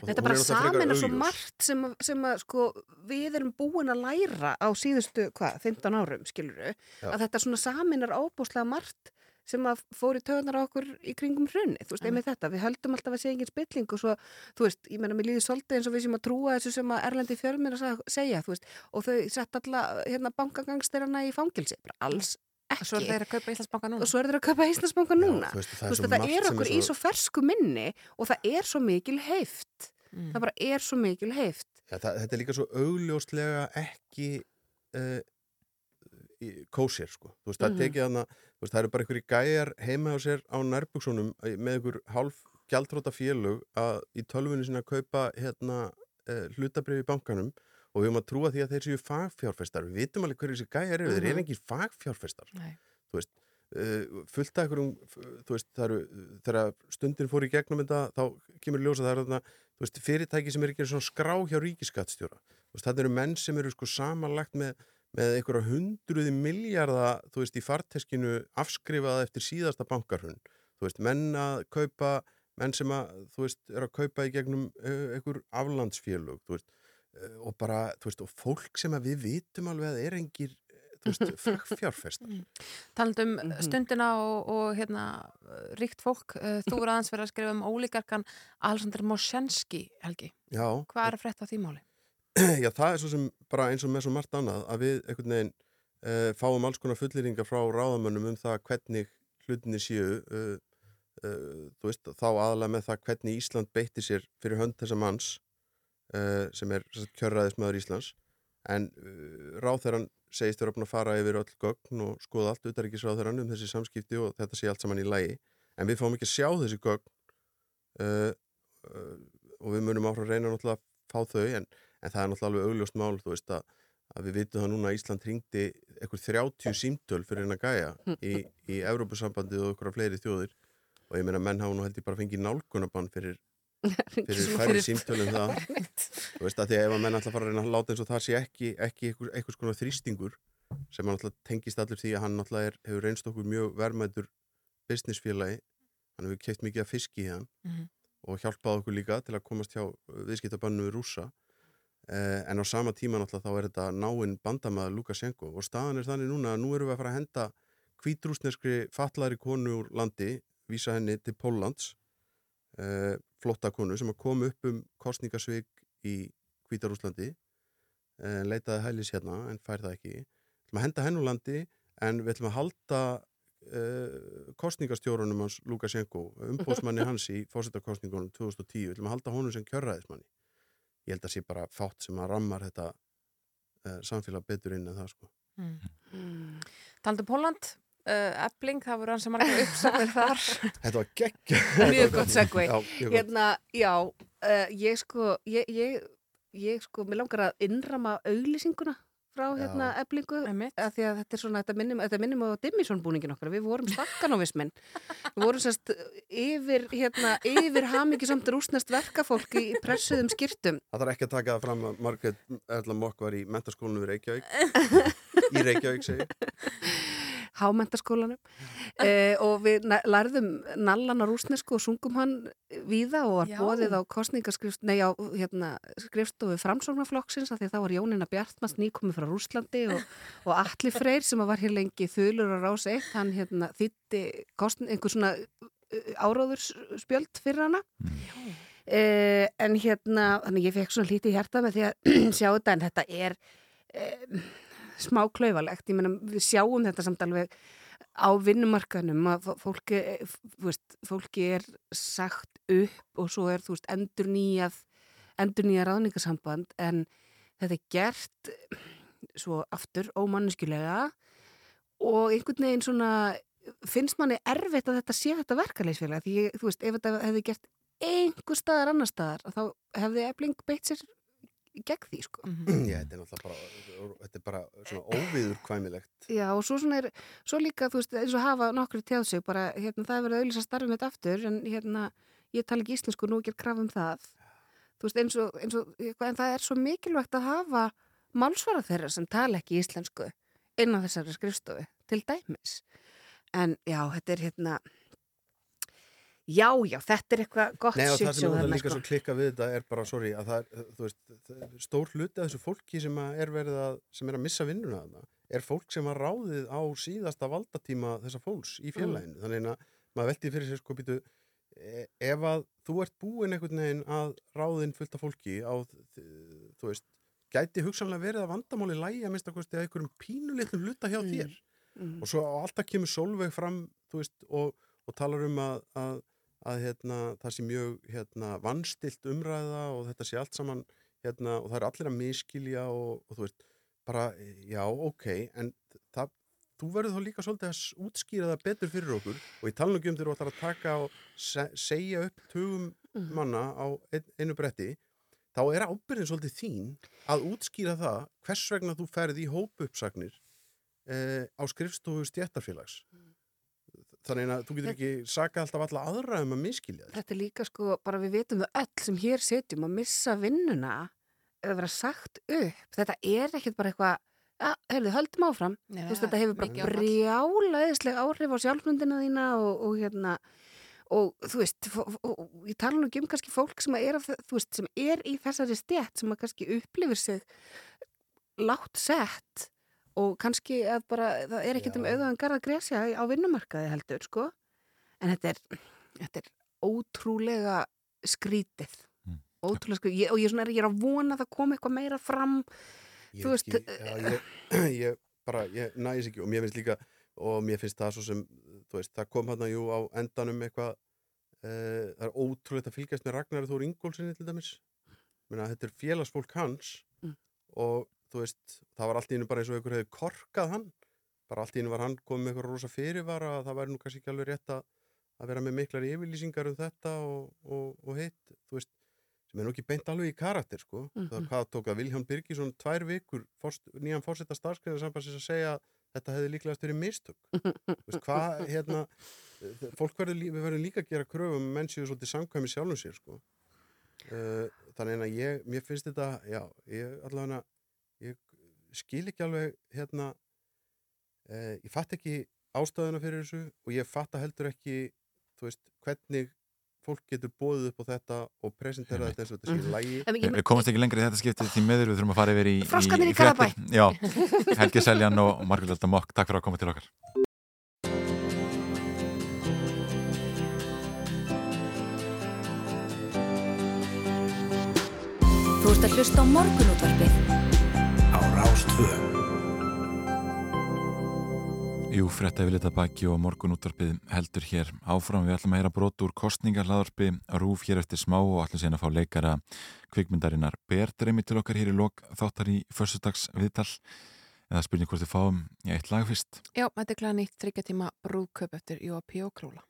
og
Þetta bara samin er svo margt sem, sem að sko við erum búin að læra á síðustu, hvað, 15 árum, skiluru, að þetta svona samin er óbúslega margt sem að fór í töðunar á okkur í kringum hrunni, þú veist, einmitt þetta, við höldum alltaf að segja engin spilling og svo, þú veist, ég meina, mér líður svolítið eins og við sem að trúa þessu sem að Erlendi fjölminn að segja, þú veist, og þau sett alla, hérna, bankagangsterana í fangilsi, bara alls ekki.
Og svo eru þeir að kaupa Íslandsbanka núna.
Og svo eru þeir að kaupa Íslandsbanka núna.
þú veist, það er
veist,
svo
þetta
margt
er
er
okkur í
svo-
svo fersku minni og það er svo mikil heift.
Mm.
Það bara er svo mikil heift.
Ja, það, þetta er líka svo augljóslega ekki uh, kósér, sko. Þú veist, það mm tekið hana, þú veist, það eru bara einhverju gæjar heima á sér á nærbuksunum með einhver hálf gjaldróta félög að í tölvunni sinna kaupa hérna uh, hlutabrif í bankanum og við höfum að trúa því að þeir séu fagfjárfestar. Við vitum alveg hverju þessi gæjar eru, þeir eru
Mhm.
engin fagfjárfestar.
Nei.
uh, fullt af einhverjum þú veist, það eru, þegar stundin fór í gegnum þetta, þá kemur ljósa það er þarna, þú veist, fyrirtæki sem er ekki svona skrá hjá ríkiskattstjóra þú veist, þetta eru menn sem eru sko samanlagt með, með einhverja hundruði miljarda, þú veist, í farteskinu afskrifað eftir síðasta bankarhund þú veist, menn að kaupa menn sem að, þú veist, er að kaupa í gegnum uh, einhver aflandsfélög þú veist, og bara, þú veist, og fólk sem að við vitum alveg að er engir þú veist, fagfjárfesta
Talandum um stundina og, og hérna, ríkt fólk, þú er aðeins verið að skrifa um ólíkarkan Alexander Moshenski, Helgi.
Já.
Hvað er að frétta á því máli?
Já, það er svo sem bara eins og með svo margt annað að við einhvern veginn uh, fáum alls konar fullýringar frá ráðamönnum um það hvernig hlutinni séu uh, uh, þú veist, þá aðalega með það hvernig Ísland beitti sér fyrir hönd þessa manns uh, sem er kjörraðismöður Íslands. En uh, ráðherran segist vera búin að fara yfir öll gögn og skoða allt utaríkisráðherran um þessi samskipti og þetta sé allt saman í lægi en við fáum ekki að sjá þessi gögn uh, og við munum áfram að reyna náttúrulega að fá þau en, en það er náttúrulega alveg augljóst mál þú veist að, að við vitum það núna að Ísland ringdi ekkur 30 símtöl fyrir henn að gæja í, í Evrópusambandið og okkur af fleiri þjóðir. Og ég meina menn hafa nú held ég bara fengið nálgunabann fyrir, fyrir færri
fyrir-
símtöl en það þú veist að því að ef að menn alltaf fara að reyna að láta eins og það sé ekki, ekki einhvers konar þrýstingur sem hann alltaf tengist allir því að hann alltaf er, hefur reynst okkur mjög verðmætur businessfélagi. Hann hefur keitt mikið af fiski í hann
Mhm.
og hjálpað okkur líka til að komast hjá viðskiptabannu við rúsa eh, en á sama tíma náttúrulega þá er þetta náinn bandamaður Lukashenko og staðan er þannig núna að nú erum við að fara að henda hvítrúsneskri fatlari konu úr landi vísa henni til Póllands. Eh, flotta konu sem að koma upp um kostningasvig í Hvítarúslandi eh, leitaði hælis hérna en fær það ekki. Við ætlum að henda henn úr landi en við ætlum að halda uh, kostningastjórunum hans Lukashenko umbóðsmanni hans í fórsetakostningunum 2010, við ætlum að halda honum sem kjörræðismanni. Ég held að sé bara fátt sem að rammar þetta uh, samfélag betur inn en það sko.
Mm. Talandum Póland, uh, Ebling, það voru hans sem margar uppsagnir þar.
Þetta var geggja
Mjög gott segvei. Hérna, já, uh, ég sko, ég, ég, ég sko, mér langar að innrama auglýsinguna frá hérna eblingu að því að þetta er svona, þetta minnum, þetta minnum á Dimmisson búningin okkar, við vorum stakkanóvismin við vorum sérst yfir hérna, yfir hamingisamt rúsnest verkafólk í pressuðum skýrtum
Það þarf ekki að taka það fram að Margrét Erla Mokk var í mentaskólinu við Reykjavík. Í Reykjavík segi
hámentaskólanum uh, og við lærðum nallan á rúsnesku og sungum hann víða og var
Já.
bóðið á kostningaskrift nei á hérna, skrifstofu framsóknarflokksins af því að þá var Jónina Bjartmans nýkomið frá Rúslandi og, og Atli Freyr sem var hér lengi þulur og rás eitt hann hérna, þýtti kostn, einhver svona áráðurspjöld fyrir hana. Uh, en hérna þannig ég fekk svona lítið í hjarta með því að sjá þetta en þetta er um, smá klaufalegt, ég meina við sjáum þetta samt alveg á vinnumarkanum að fó- fólki, veist, fólki er sagt upp og svo er þú veist endur nýjað endur nýjað ráðningasamband en þetta er gert svo aftur ómanneskjulega og einhvern veginn svona finnst manni erfitt að þetta sé þetta verkaleysfélag því þú veist, ef þetta hefði gert einhver staðar annar staðar þá hefði ebling beitt sér gegn því sko.
Já, þetta er náttúrulega bara þetta er bara svona óviðurkvæmilegt.
Já og svo svona er, svo líka þú veist eins og hafa nokkru tjáð sig bara hérna það er verið að auðvitað starfum þetta aftur en hérna ég tala ekki íslensku nú ekki kraf um það. Þú veist eins og, eins og eitthvað, en það er svo mikilvægt að hafa málsvara þeirra sem tala ekki íslensku innan þessari skrifstofu til dæmis. En já þetta er hérna já já þetta er eitthvað gott
Nei og það sem
þarna,
líka svo klikka við þetta er bara, sorry, að það er, þú veist, það stór hluti af þessu fólki sem er verið að, sem er að missa vinnuna þarna, er fólk sem var ráðið á síðasta valdatíma þessa fólks í félaginu, þannig að maður veldi fyrir sér sko býtu, e- ef að þú ert búin einhvern veginn að ráðin fullt af fólki á, þú veist, gæti hugsanlega verið að vandamáli lægi að að einhverjum pínulitlum hluta hjá þér?
Mm.
og svo alltaf kemur Solveig fram þú veist, og, og talar um að, að, að hérna, það sé mjög hérna, vannstilt umræða og þetta sé allt saman hérna, og það er allir að miskilja og, og þú veist, bara, já, ok en það, þú verður þá líka svolítið að útskýra það betur fyrir okkur og ég tala ekki um þegar þú ætlar að taka og se, segja upp tugum manna á ein, einu bretti þá er ábyrðin svolítið þín að útskýra það hvers vegna þú ferð í hópuppsagnir eh, á skrifstofu stjættarfélags þannig að þú getur ekki saka alltaf alla aðra um að miskilja þig.
Þetta er líka sko, bara við vitum það öll sem hér setjum að missa vinnuna eða vera sagt upp. Þetta er ekkert bara eitthvað, ja, heyrðu, höldum áfram.
Nei,
þú veist, þetta hefur bara
mikið áfall.
brjálaðisleg áhrif á sjálfmyndina þína og, og hérna, og þú veist, og, og ég tala nú ekki um kannski fólk sem er, af veist, sem er í þessari stjætt sem að kannski upplifir sig látt sett og kannski að bara, það er ekkert um auðvöðan garða gresja á vinnumarkaði heldur, sko. En þetta er, þetta er ótrúlega skrítið. Ótrúlega skrítið. Ég, og ég, er, ég er að vona að það kom eitthvað meira fram.
Ég
Þú veist,
ekki, já, ég, ég bara, ég næs ekki og mér finnst líka, og mér finnst það svo sem, þú veist, það kom hann jú á endanum eitthvað, uh, það er ótrúlegt að fylgjast með Ragnar Þór Ingólfsinni til dæmis, Meina, þetta er félagsfólk hans
Mm.
og þú veist, það var allt í hennu bara eins og einhver hefði korkað hann, bara allt í hennu var hann komið með eitthvað rosa fyrirvara að það væri nú kannski ekki alveg rétt að, að vera með miklar yfirlýsingar um þetta og, og, og hitt, þú veist, sem er nú ekki beint alveg í karakter, sko.
Mhm.
Það hvað tók að Vilhján Birgisson tvær vikur forst, nýjan fórsetta starfskriðar sambandsins að segja þetta hefði líklegast verið mistök. Veist, hvað, hérna, eh, fólk verður, verðum líka að gera kröfum um menn séu svolítið samkvæmi sjálfum sér, sko. Uh, þannig að ég, mér finnst þetta, já, ég allavega, ég skil ekki alveg, hérna, uh, ég fatt ekki ástæðuna fyrir þessu og ég fatta heldur ekki, þú veist, hvernig fólk getur bóðið upp á þetta og presentera þetta eins og þetta sé í lægi.
En
Við
ég-
við komumst ekki lengri í þetta skiptið því meður við þurfum að fara yfir í, í,
Froskarnir í
fréttir.
Garðabæ.
Já, Helgi Seljan og Margrét Alda Mokk, takk fyrir að koma til okkar.
Þú ert að hlusta á morgunútvarpið
á Rástvö.
Jú, frétta við litað baki og morgun útvarpið heldur hér áfram. Við ætlum að heyra brot úr kostningarlaðarpi rúf hér eftir smá og ætlum síðan að fá leikara kvikmyndarinnar Berdreimi til okkar hér í lok þáttar í föstudags viðtal. Eða spurning hvort þið fáum í eitt lag fyrst.
Já, þetta er glæða nýtt þryggja tíma brúðköp eftir Jóa og Króla.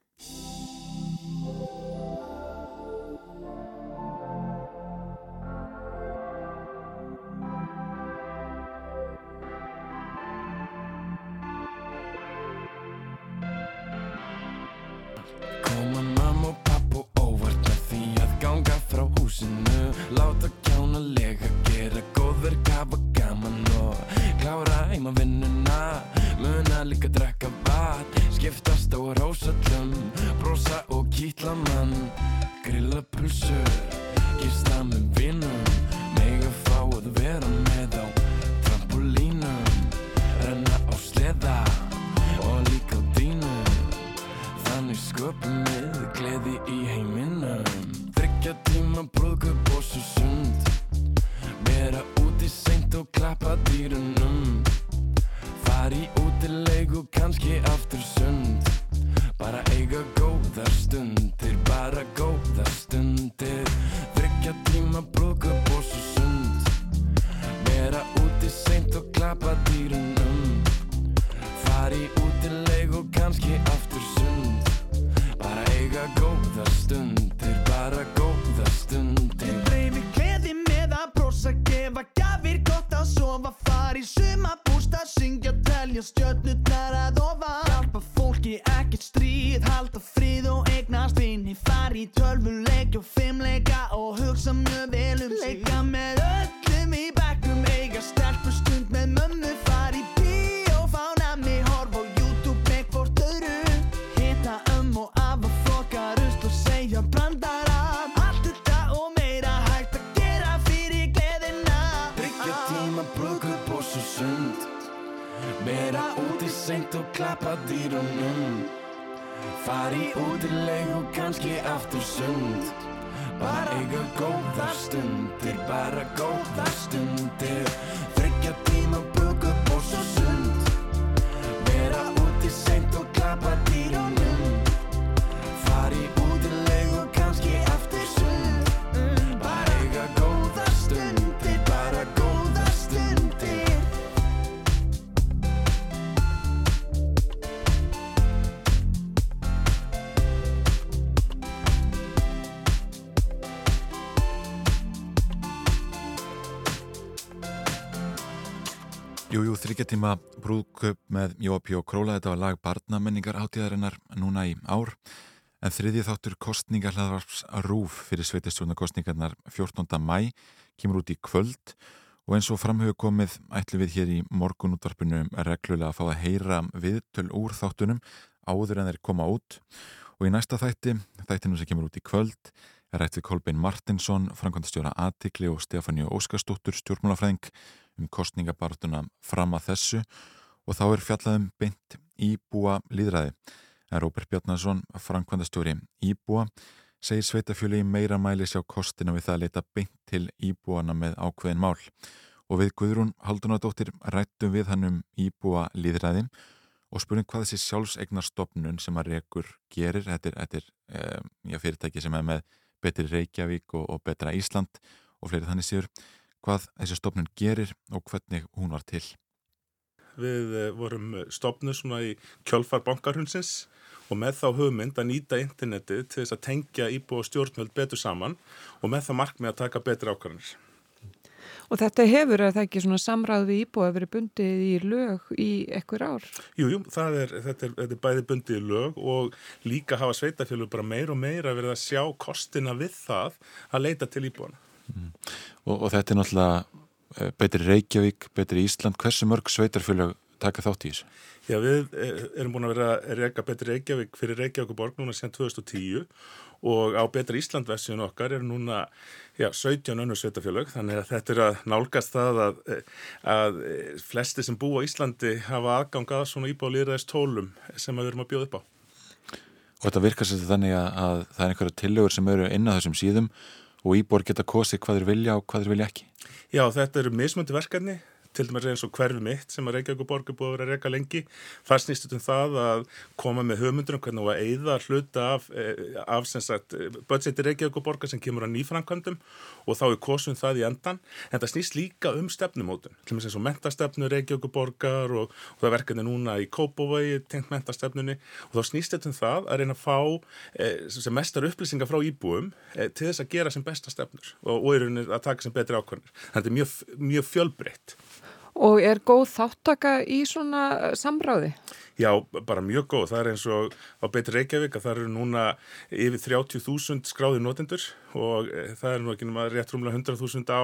Láta kjána lega, gera góðverk, hafa gaman og klára heima vinnuna Muna líka drekka vat, skiptast á rósallum Brosa og kýtla mann, grilla pulsur Gista með vinnum, mega fá að vera með á trampolínum. Renna á sleða og líka á dýnum. Þannig sköpum við gleði í heiminum Þryggja tíma brúðköp og svo sund. Vera úti seint og klappa dýrunum. Fari út í leiku, kannski aftur sund. Bara eiga góðar stundir, bara góðar stundir. Þryggja tíma brúðköp og svo sund. Vera úti seint og klappa dýrunum
gott að sofa Far í sumabústa, syngja, telja stjörnurnar að ofa. Hjálpa fólki ekkert stríð, halda frið og eignast vini Far í tölvuleik og fimmleika
klappa dýrunum Fari út í leiku, kannski aftur sund. Bara eiga góðar stundir, bara góðar stundir. Þryggja tíma brúðköp og svo sund
þryggjartíma brúðköp með Jópi og Króla, þetta var lag barnamenningar átíðarinnar núna í ár en þriðið þáttur kostningarhlaðvarps rúf fyrir sveitistjóna kostningarnar 14. mæ kemur út í kvöld og eins og framhauðu komið ætlum við hér í morgunútvarpinu reglulega að fá að heyra viðtöl úr þáttunum áður en þeir koma út og í næsta þætti, þættinu sem kemur út í kvöld rætt við Kolbein Martinsson, framkvæmdastjóra Atikli og Stefáníu Óskarsdóttur stjórnmálafræðing um kostningabartuna fram að þessu og þá er fjallaðum beint íbúa líðræði. En Róbert Bjarnason, framkvæmdastjóri íbúa, segir sveitafjölu í meira mæli sjá kostina við það að leita beint til íbúana með ákveðin mál. Og við Guðrún Haldunadóttir rættum við hann um íbúa líðræði og spurum hvað þessi sjálfsegnarstofnun sem að rekur gerir. Þetta er, þetta er um, já, fyrirtæki sem er með betri Reykjavík og, og betra Ísland og fleiri þannig séur hvað þessi stofnun gerir og hvernig hún var til.
Við eh, vorum stopnuð svona í kjölfar bankarhunsins og með þá hugmynd að nýta internetið til þess að tengja íbúi og stjórnvöld betur saman og með það markmið að taka betri ákvarðanir.
Og þetta hefur, er það ekki svona samráð við íbúið að vera bundið í lög í ekkur ár?
Jú, jú, það er, þetta er, þetta er bæði bundið í lög og líka hafa sveitafjölu bara meir og meir að verða að sjá kostina við það að leita til íbúana.
Mm. Og, og þetta er náttúrulega eh, betri Reykjavík, betri Ísland. Hversu mörg sveitarfjölu taka þátt í þessu?
Já, við eh, erum búin að vera að reyka betri Reykjavík fyrir Reykjavík og borg núna síðan 2010 og á betri Íslandversiðun okkar er núna já, 17 önnur sveitafjölög þannig að þetta er að nálgast það að, að flesti sem bú á Íslandi hafa aðgangað svona íbálýraðist tólum sem við erum að bjóða upp á.
Og þetta virkar sér þannig að, að það er einhverja tillögur sem eru inn á þessum síðum og íbúar geta kosið hvað þeir vilja og hvað þeir vilja ekki?
Já, þetta eru mismöndi verkefni til dæmis eins og hverfi mitt sem að Reykjavík borg er búið að vera að reyka lengi það snýst um það að koma með höfundur um hvernig að eða hluta af, af sagt, budgeti Reykjavík borgar sem kemur að nýfrankvöndum og þá er kosum það í endan en það snýst líka um stefnumótun til dæmis eins og mentastefnu Reykjavík borgar og, og það verkefni núna í Kópavogi tengt mentastefnunni og þá snýst þetta um það að reyna að fá eh, sem mestar upplýsingar frá íbúum eh, til þess að gera sem besta stefnur og, og að taka sem betri ákvörnir. Þetta er mjög, mjög fjölbreytt.
Og er góð þáttaka í svona samráði?
Já, bara mjög góð. Það er eins og á Betri Reykjavík að það eru núna yfir 30.000 skráði notendur og það er nú ekki náma rétt rúmlega 100.000 á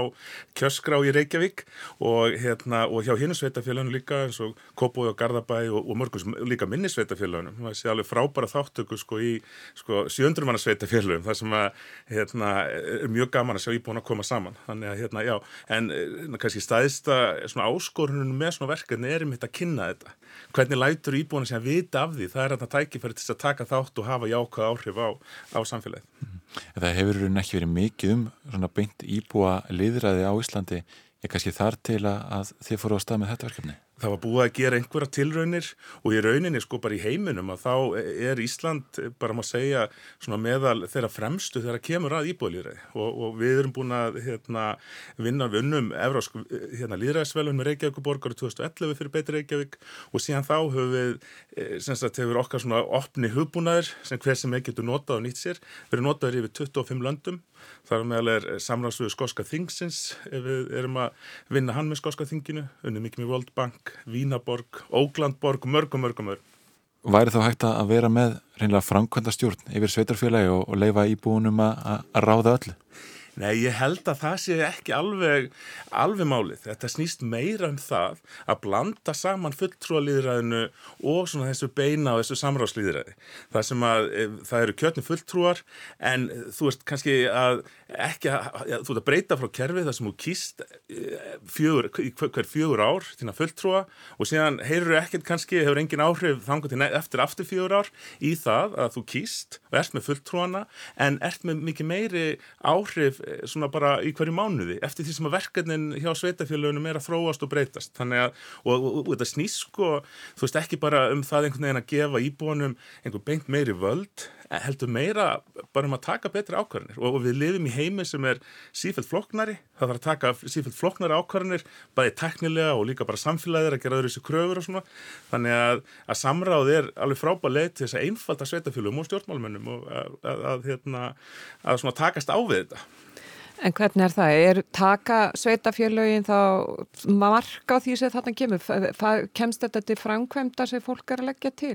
kjösskrá í Reykjavík og, hérna, og hjá hinn sveitafélaginu líka eins og Kópói og Garðabæ og, og mörgum líka minni sveitafélaginu. Það sé alveg frábæra þáttöku sko í sko, 700 manna sveitafélagum þar sem að hérna, er mjög gaman að sjá íbúin að koma saman. Þannig að hérna, já, en kannski staðista áskorunum með svona verkefni er um þetta að kynna þetta. Hvernig lætur íbúin að vita af því? Það er þetta tækifæri til að taka þátt og hafa jákvæð áhrif á, á samfélagið.
Það hefur ekki verið mikið um svona beint íbúa liðræði á Íslandi. Ég kannski þar til að þið fóru á stað með þetta verkefni.
Það var búið að gera einhverja tilraunir og í rauninni sko bara í heiminum að þá er Ísland bara maður segja svona meðal þeirra fremstu þeirra kemur að íbúðlýræði og, og við erum búin að hérna, vinna við unnum Evrósk hérna, líðræðisvelun með Reykjavík borgar 2011 fyrir betri Reykjavík og síðan þá höfum við sem sagt hefur okkar svona opni hugbúnaður sem hver sem ekki getur notað og nýtt sér. Verið notaður yfir 25 löndum þar meðal er samráðsögu Skoska Þingsins ef við erum að vinna hann með Skoska Þinginu, unni mikið með World Bank Vínaborg, Óglandborg, mörgum, mörgum, mörgum.
Væri þá hægt að vera með reynilega framkvæmda stjórn yfir sveitarfélagi og, og leifa íbúinum að ráða öllu?
Nei, ég held að það sé ekki alveg, alveg málið. Þetta snýst meira um það að blanda saman fulltrúalýðræðinu og svona þessu beina og þessu samráðslýðræði. Það sem að það eru kjötni fulltrúar en þú veist kannski að ekki að, ja, þú ert að breyta frá kerfið þar sem þú kýst fjögur, hver fjögur ár þína fulltrúa og síðan heyrur ekkert kannski, hefur engin áhrif þangar til eftir aftur fjögur ár í það að þú kýst og ert með fulltrúana en ert með mikið meiri áhrif svona bara í hverju mánuði eftir því sem að verkefnin hjá sveitafélögunum er að þróast og breytast. Þannig að, og, og, og, og þetta snýst sko þú veist ekki bara um það einhvern veginn að gefa íbúanum einhver beint meiri völd heldur meira bara um að taka betri ákvarðanir og við lifum í heimi sem er sífælt floknari, það þarf að taka sífælt floknari ákvarðanir, bæði teknilega og líka bara samfélagir að gera öðru þessu kröfur og svona, þannig að, að samráð er alveg frábæð leið til þess að einfalda sveitafélagum og stjórnmálmennum og að, að, hérna, að svona takast á við þetta
En hvernig er það? Er taka sveitafjörlögin þá mark á því sem þarna kemur? Kemst þetta til framkvæmda sem fólk er að leggja til?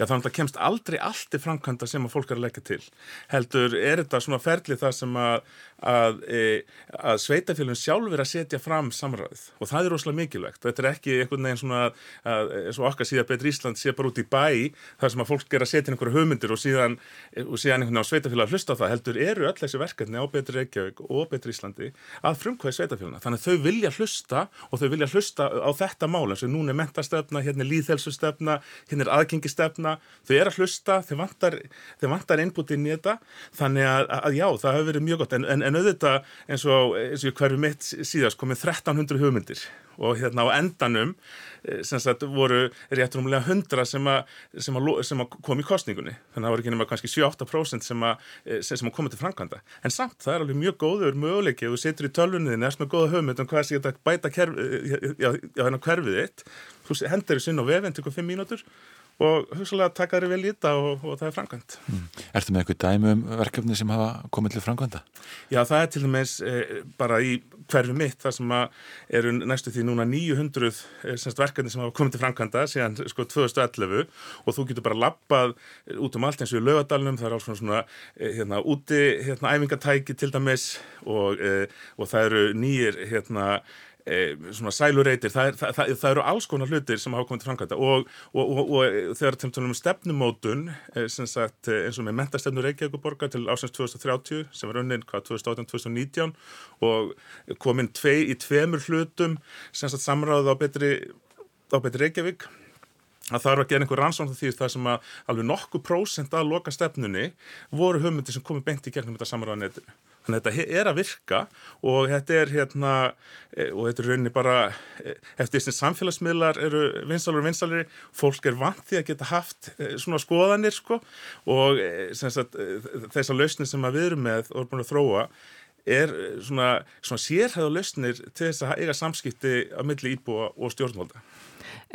Já, þannig að það kemst aldrei allt til framkvæmda sem að fólk er að leggja til. Heldur, er þetta svona ferli það sem að, að, e, að sveitafélagin sjálfur að setja fram samræðið og það er rosalega mikilvægt. Þetta er ekki einhvern veginn svona að, og okkar síðan betri Ísland sé bara út í bæ þar sem að fólk er að setja einhverju hugmyndir og síðan, og síðan einhvern veginn á sveitafélag að hlusta á það. Heldur, eru öll þessi verkefni á betri Reykjavík og betri Íslandi að frumkvæði sveitafélagina. Þannig að þau vilja hlusta og þau vilja hlusta á þetta mál eins og núna er mentastefna, hérna er líðhelsustefna, hérna er aðgengistefna, þau eru að hlusta, þau vantar, vantar innbúti inn í þetta, þannig að, að já, það hefur verið mjög gott, en, en, en auðvitað eins og, eins og hverju mitt síðast komið 1300 hugmyndir. Og hérna á endanum eh, sem sagt voru réttur umlega 100 sem að, sem að, lo- sem að kom í kostningunni þannig að það voru ekki nema kannski 7-8% sem að, eh, sem, sem að koma til framkvæmda. En samt það er alveg mjög góður möguleiki ef þú situr í tölvunniðin, erst með góða hugmynd um hvað sé þetta bæta já, já, hérna hverfið þitt þú hendur þessu inn á vefinn, tekur 5 mínútur og hugsalega taka þér vel í þetta og, og það er framkvæmt.
Ertu með eitthvað dæmi um verkefni sem hafa komið til framkvæmda?
Já, það er til dæmis eh, bara í hverfi mitt þar sem eru næstu því núna 900 eh, semst, verkefni sem hafa komið til framkvæmda síðan sko 2011 og þú getur bara lappað eh, út um allt eins og í lögadalunum, það er alls svona, svona eh, hérna, úti hérna, æfingatæki til dæmis. Og, eh, og það eru nýjir hérna svona sælureitir, það, er, það, það, það eru alls konar hlutir sem hafa komið til framkvæmda og, og, og, og þegar tölum um stefnumótun e, sagt e, eins og með mentastefnu Reykjavíkuborgar til ásins 2030 sem var unnin hvað 2018-2019 og komin tvei, í tveimur hlutum sem sagt samráð á betri, á betri Reykjavík að það eru að gera einhver rannsókn því það sem að alveg nokkuð prósent að loka stefnunni voru hugmyndir sem komið beint í gegnum þetta samráða netinu. Þannig að þetta er að virka og þetta er hérna eh, og þetta er rauninni bara eh, eftir að samfélagsmiðlar eru vinsalur og vinsalari, fólk er vant því að geta haft eh, svona skoðanir sko og sem sagt þessar lausnir sem við erum með og erum búin að þróa er svona, svona sérhæða lausnir til þess að eiga samskipti á milli íbúa og stjórnvalda.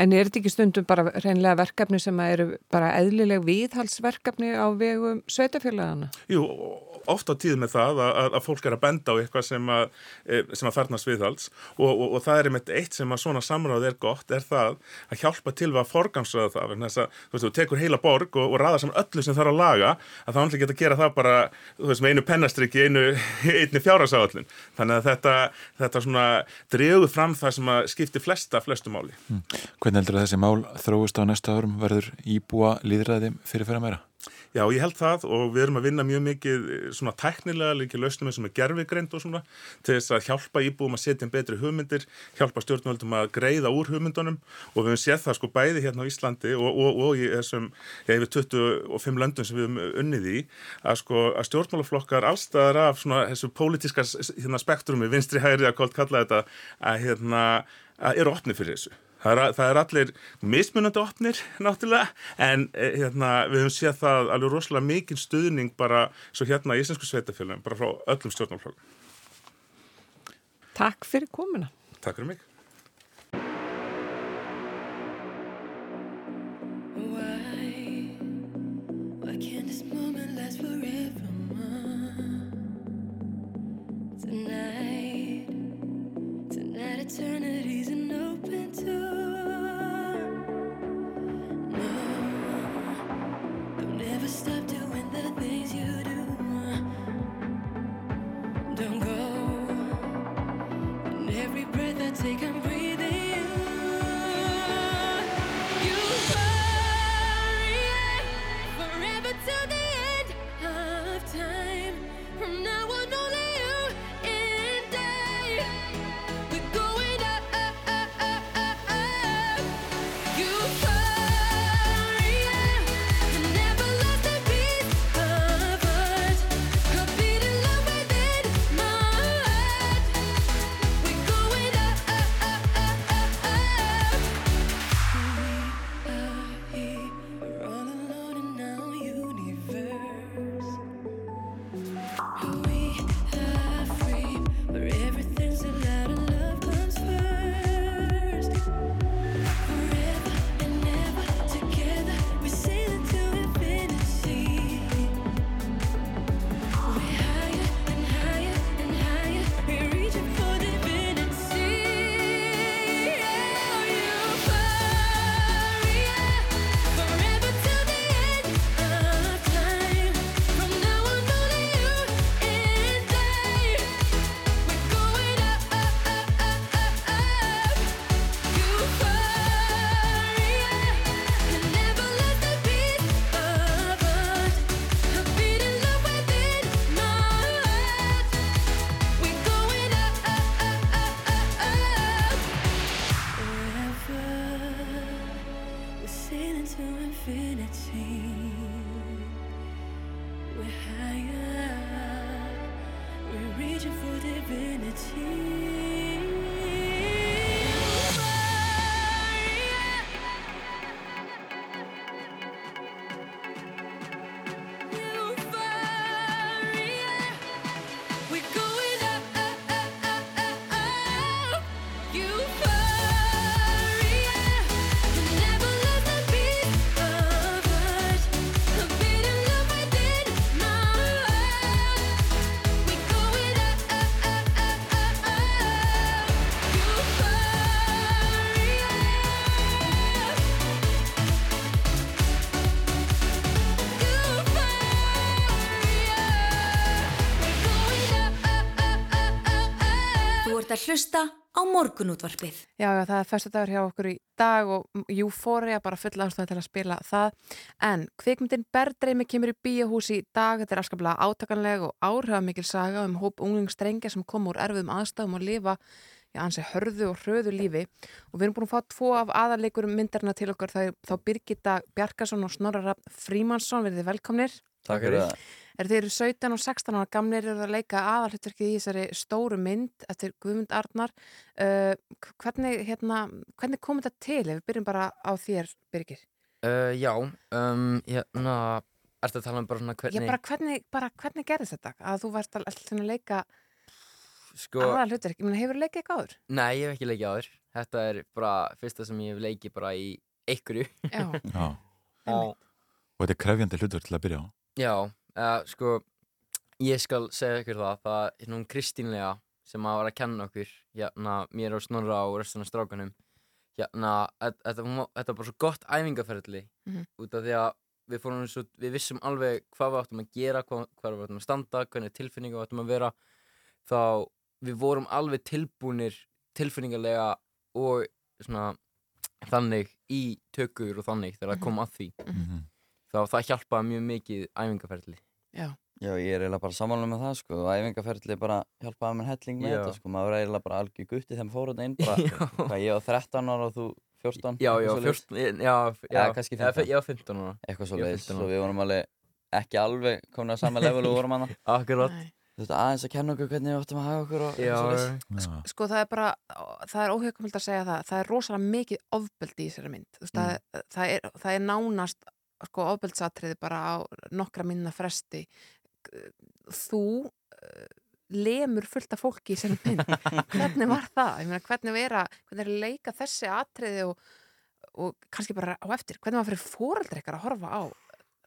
En er þetta ekki stundum bara reynlega verkefni sem að eru bara eðlileg viðhalsverkefni á vegum sveitafélagana?
Jú, oft á tíð með það að, að, að fólk er að benda á eitthvað sem að, eh, sem að þarnast viðhalds og, og, og það er einmitt eitt sem að svona samráð er gott, er það að hjálpa til við að forgansraða það, vegna þess að þú veist, þú tekur heila borg og, og raða saman öllu sem þarf að laga, að það er geta að gera það bara, þú veist, með einu pennastrykki, einu, einni fjárhagsáallin. Þannig að þetta, þetta svona dreguð fram það sem að skipti flesta, flestu máli.
Hvernig heldur þessi mál þróist á næsta árum verður íbúa líðræði fyrir fyrir meira?
Já, ég held það og við erum að vinna mjög mikið eh, svona tæknilega líka lausnum eins og með gerfigreind og svona til þess að hjálpa íbúum að setja inn betri hugmyndir, hjálpa stjórnvöldum að greiða úr hugmyndunum og við höfum séð það sko bæði hérna á Íslandi og, og, og í þessum, já, yfir 25 löndum sem við höfum unnið í að sko að stjórnmálaflokkar allstaðar af svona þessu pólitíska hérna, spektrumi, vinstri hægri að kalla þetta að hérna að eru opni fyrir þessu. Það er, það er allir mismunandi opnir náttúrulega en eh, hérna, við höfum séð það alveg rosalega mikinn stuðning bara svo hérna í Íslensku sveitafélagum, bara frá öllum stjórnarflokkum.
Takk fyrir komuna.
Takk fyrir mig.
Að hlusta á morgunútvarpið.
Já, já, það er fyrstu dagur hjá okkur í dag og Euphoria bara full ástæði til að spila það. En kvikmyndin Berdreimi kemur í bíahús í dag. Þetta er afskaplega átakanleg og áhrifamikil saga um hóp unglingsstrengja sem kom úr erfiðum aðstæðum og lifa já, ansi hörðu og hröðu lífi. Og við erum búin að fá tvo af aðarleikurum myndarna til okkar. Þá Birgitta Bjarkason og Snorra Rapp Frímansson. Verðið velkomnir.
Takk fyrir það.
Er þeir eru 17 og 16 ára gamlir eru að leika aðalhutverkið í þessari stóru mynd eftir Guðmund Arnar. Uh, hvernig, hérna, hvernig kom þetta til? Ef við byrjum bara á þér, Birgir.
Uh, já, um, hérna, ertu að tala um bara svona hvernig...
Ég bara hvernig, bara hvernig gerðist þetta? Að þú varst all- alltaf að leika
Sko,
aðalhutverk. Ég meina, hefur leikið eitthvað áður?
nei, ég hef ekki leikið áður. Þetta er bara fyrsta sem ég hef leikið bara í einhverju.
Já.
Já.
Og,
þetta er krefjandi hlutur til að byrja á.
já, uh, sko, ég skal segja ykkur það, það er hérna hún Kristínlega sem að var að kenna okkur, hérna, mér og Snorra og restan af strákanum, hérna, þetta, var- þetta var bara svo gott æfingaferðli
Mhm.
út af því að við fórum svo, við vissum alveg hvað við áttum að gera, hvað, hvað við áttum að standa, hvernig tilfinningu við áttum að vera, þá við vorum alveg tilbúnir tilfinningarlega og svona þannig í tökur og þannig þegar það kom að því þá það hjálpaði mjög mikið æfingaferðli
Já.
Já, ég er eiginlega bara sammála með það sko og æfingaferðli bara hjálpaði mér helling með Já. þetta sko, maður er eiginlega bara algjör gutti þegar maður fór þetta inn bara, hvað, ég var 13 ára og þú 14 Já, já, svoleiðis. 14, já, já, Já, kannski já, 15 já, 15 ára Eitthvað svo leiðis 15 og ára. við vorum alveg ekki alveg komin að sama level og vorum hana Akkurat Þú veist, aðeins að kenna okkur hvernig við áttum að hafa okkur og Já, svoleiðis.
Sko það er bara, það er óhugumöld að segja það, það er rosalega mikið ofbeldi í þessari mynd. Þú Veist,
Mm.
það, það, er, það er nánast sko, ofbeldsatriði bara á nokkra minna fresti. Þú uh, lemur fullt af fólki í þessari mynd. hvernig var það? Meina, hvernig vera, hvernig er leika þessi atriði og, og kannski bara á eftir? Hvernig var fyrir fóreldri ykkar að horfa á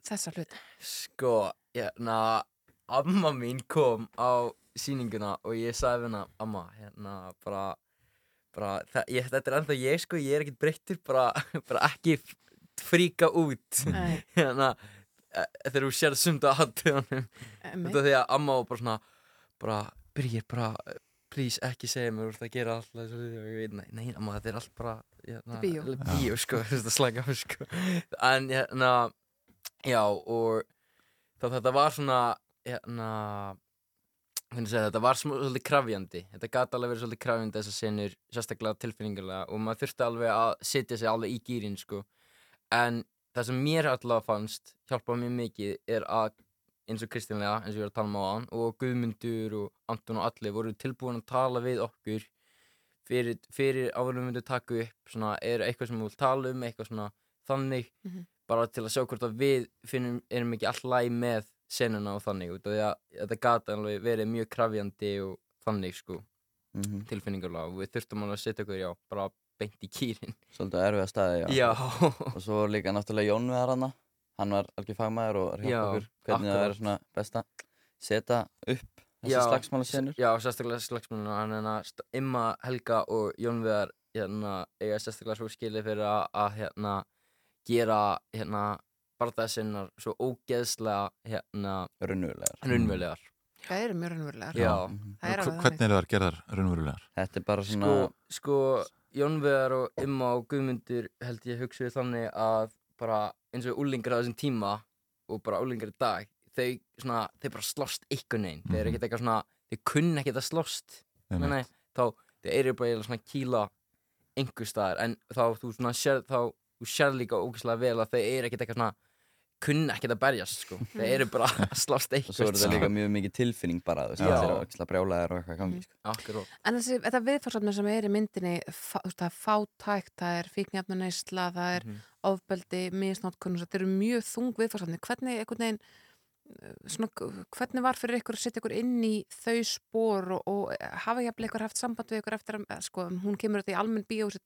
þessa hluti?
Sko, hérna, amma mín kom á sýninguna og ég sagði hana, amma, hérna, bara, bara, það, ég, þetta er ennþá ég, sko, ég er ekkert breyttur, bara, bara ekki f- fríka út, hérna, e- þegar þú sér sunda aðtöðanum, þetta því að amma var bara svona, bara, byrjir bara, please, ekki segja mér, þú ert að gera alltaf veit, nei, nei, amma, þetta er allt bara, hérna,
Bíó.
bíó, sko, að á, sko, en, hérna, já, og þá þetta var svona, hérna, segja þetta, var svolítið krafjandi, þetta gæti alveg verið svolítið krafjandi þessar senur, sérstaklega tilfinningarlega, og maður þurfti alveg að setja sig alveg í gýrin, sko, en það sem mér allavega fannst hjálpaði mjög mikið er að eins og Kristínlega, eins og ég var að tala um á hann og Guðmundur og Anton og allir voru tilbúin að tala við okkur fyrir, fyrir áður en við myndum taka upp svona, er eitthvað sem við vilt tala um eitthvað svona þannig
Mhm.
bara til að sjá hvort að við finnum, erum ekki all læg með senuna og þannig út af því að þetta gata alveg verið mjög krafjandi og þannig sko
Mhm.
tilfinningarlega og við þurftum alveg að setja okkur já, bara beint í kýrin
Svolítið erfið að staði, já.
Já.
og svo var líka náttúrulega Jón við hana. Hann var algjör fagmaður og
Já,
hjálpa okkur hvernig það er svona best að setja upp þessi
Já,
slagsmálasenur.
Já, sérstaklega slagsmálinu hann er að Imma, Helga og Jón Viðar hérna, eiga sérstaklega svo skilið fyrir að, að hérna, gera hérna, barðaðsinnar svo ógeðslega hérna,
Raunverulegar
Raunverulegar
Það eru mjög raunverulegar.
Já.
Það er alveg
Hvernig eru þar gerðar raunverulegar?
Þetta er bara
Sko, sko Jón Viðar og Imma og Guðmundur held ég hugsaði þannig að bara eins og úlingar á þessum tíma og bara úlingar í dag þau, svona, þau bara slóst einhvern veginn. Þeir eru ekkert eitthvað svona, þau kunni ekkert að slóst
Einmitt.
nei, þá þau eru bara eiginlega svona kýla einhver staðar en þá þú svona sér þá þú sér líka ógeðslega vel að þau eru ekkert eitthvað svona kunni ekkert að berjast sko þau eru bara að slóst
Og svo er þetta líka mjög mikið tilfinning bara, þú veist,
Já.
allir að brjálæðir og eitthvað gangi, sko.
Akkurát
En þessi, þetta viðfarsefni sem er í myndinni, fá, þú veist, það er fátækt, það er fíknefnaneysla, það er
Mhm.
ofbeldi, misnótkunn, þetta eru mjög þung viðfarsefni. Hvernig, veginn, svona, hvernig var fyrir ykkur að setja ykkur inn í þau spór og, og hafa jafnvel ykkur haft samband við ykkur eftir að, eh, sko, hún kemur þetta í almenn bíós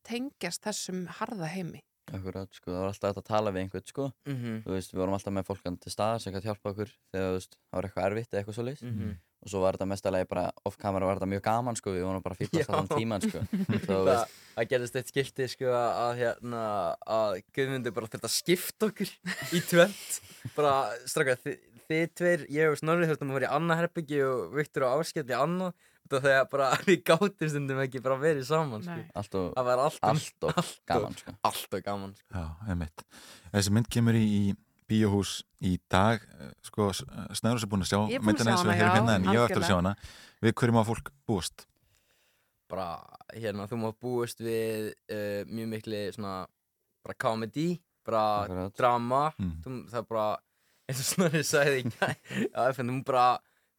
á tengjast þessum harða heimi
Akkurat, sko, það var alltaf hægt að tala við einhvern, sko.
Mhm.
Þú veist, við vorum alltaf með fólk hann til staðar sem gæti hjálpa okkur þegar, þú veist, það var eitthvað erfitt eða eitthvað svo
Mhm.
Og svo var þetta mestalegi bara, off-camera var þetta mjög gaman, sko, við vorum bara að fýtast
Já.
allan tíman, sko. Svo, veist,
það gerðist eitt skipti sko að, hérna að Guðmundur bara þurfti að skipta okkur í tvöld bara straka þið, þið tveir, ég og Snorri þurftum að vera í annað herbyggi og Viktor og Áskell í annað þegar bara við gátum stundum ekki bara verið saman sko.
allt og,
það var allt,
allt og gaman, sko.
allt og gaman sko.
Já, einmitt. Þessi mynd kemur í, í bíóhús í dag, eh, sko, Snærós er búin að sjá
Ég er búin að
myndina
sjá
eins og
hana,
hér
já,
hérna en ég á eftir að sjá hana. Við hverjum á fólk búast?
bara hérna þú má búast við uh, mjög mikli svona bara comedy, bara drama
Mm.
þú, það er bara eins og Snorri sagði í gær á FN, þú bara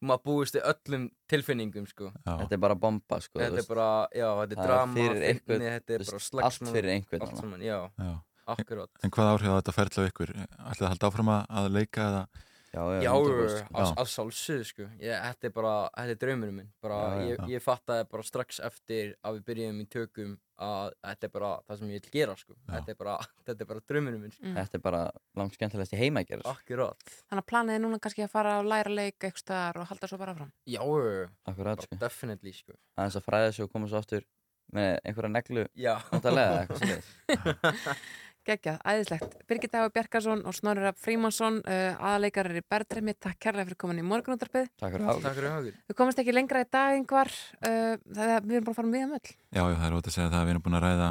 þú má búast við öllum tilfinningum sko
Þetta er bara bomba, sko.
þetta er bara, já, þetta er
Það
drama
fyrir
fyndni,
einhvern,
þetta er bara slagsmál
allt fyrir einhvern
allt saman, já,
Já.
akkurát
En hvað áhrif á þetta ferðla ykkur? Ætlaði að halda áfram að- að leika eða?
Já,
Já,
100%.
alls, alls sjálfsögðu sko ég, þetta er bara, þetta er draumurinn minn bara,
Já, já.
ég, ég fattaði bara strax eftir að við byrjum í tökum að þetta er bara það sem ég vil gera sko þetta er bara, þetta er bara draumurinn minn sko.
Mm.
Þetta er bara langt skemmtilegast í heima að gera.
Akkurát
þannig að planið er núna kannski að fara að læra leik eitthvað staðar og halda svo bara fram
Já,
Akkurat, sko.
definitely sko
Aðeins að fræða sig og koma svo aftur með einhverja neglu
Já.
Geggjað, æðislegt. Birgit Hafa Bjarkarsson og Snorri Rapp Frímansson, uh, aðaleikarar í Berðremi, takk kærlega fyrir komin í morgunúttarpið.
Takk fyrir águr.
Takk fyrir águr.
Við komast ekki lengra í dag einhver, uh, það er, við erum bara að fara með um öll.
Já, já, það er ótt að segja það að við erum búin að ræða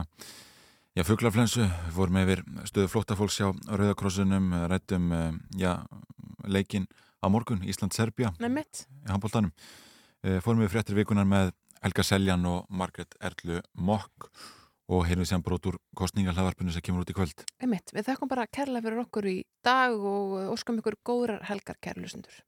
já, fuglaflensu, við fórum yfir stöðu flóttafólks hjá Rauðakrossunum rættum, eh, já, leikin á morgun, Ísland-Serbia
Nei, mitt.
í handbóltanum fórum við fréttir vikunar með Helga Seljan og Margret Erlu Mokk og heyrðum við sér brot úr kostningahlaðvarpinu sem kemur út í kvöld
Einmitt, við þakkum bara kærlega fyrir okkur í dag og uh, óskum ykkur góðrar helgar kærlusundur.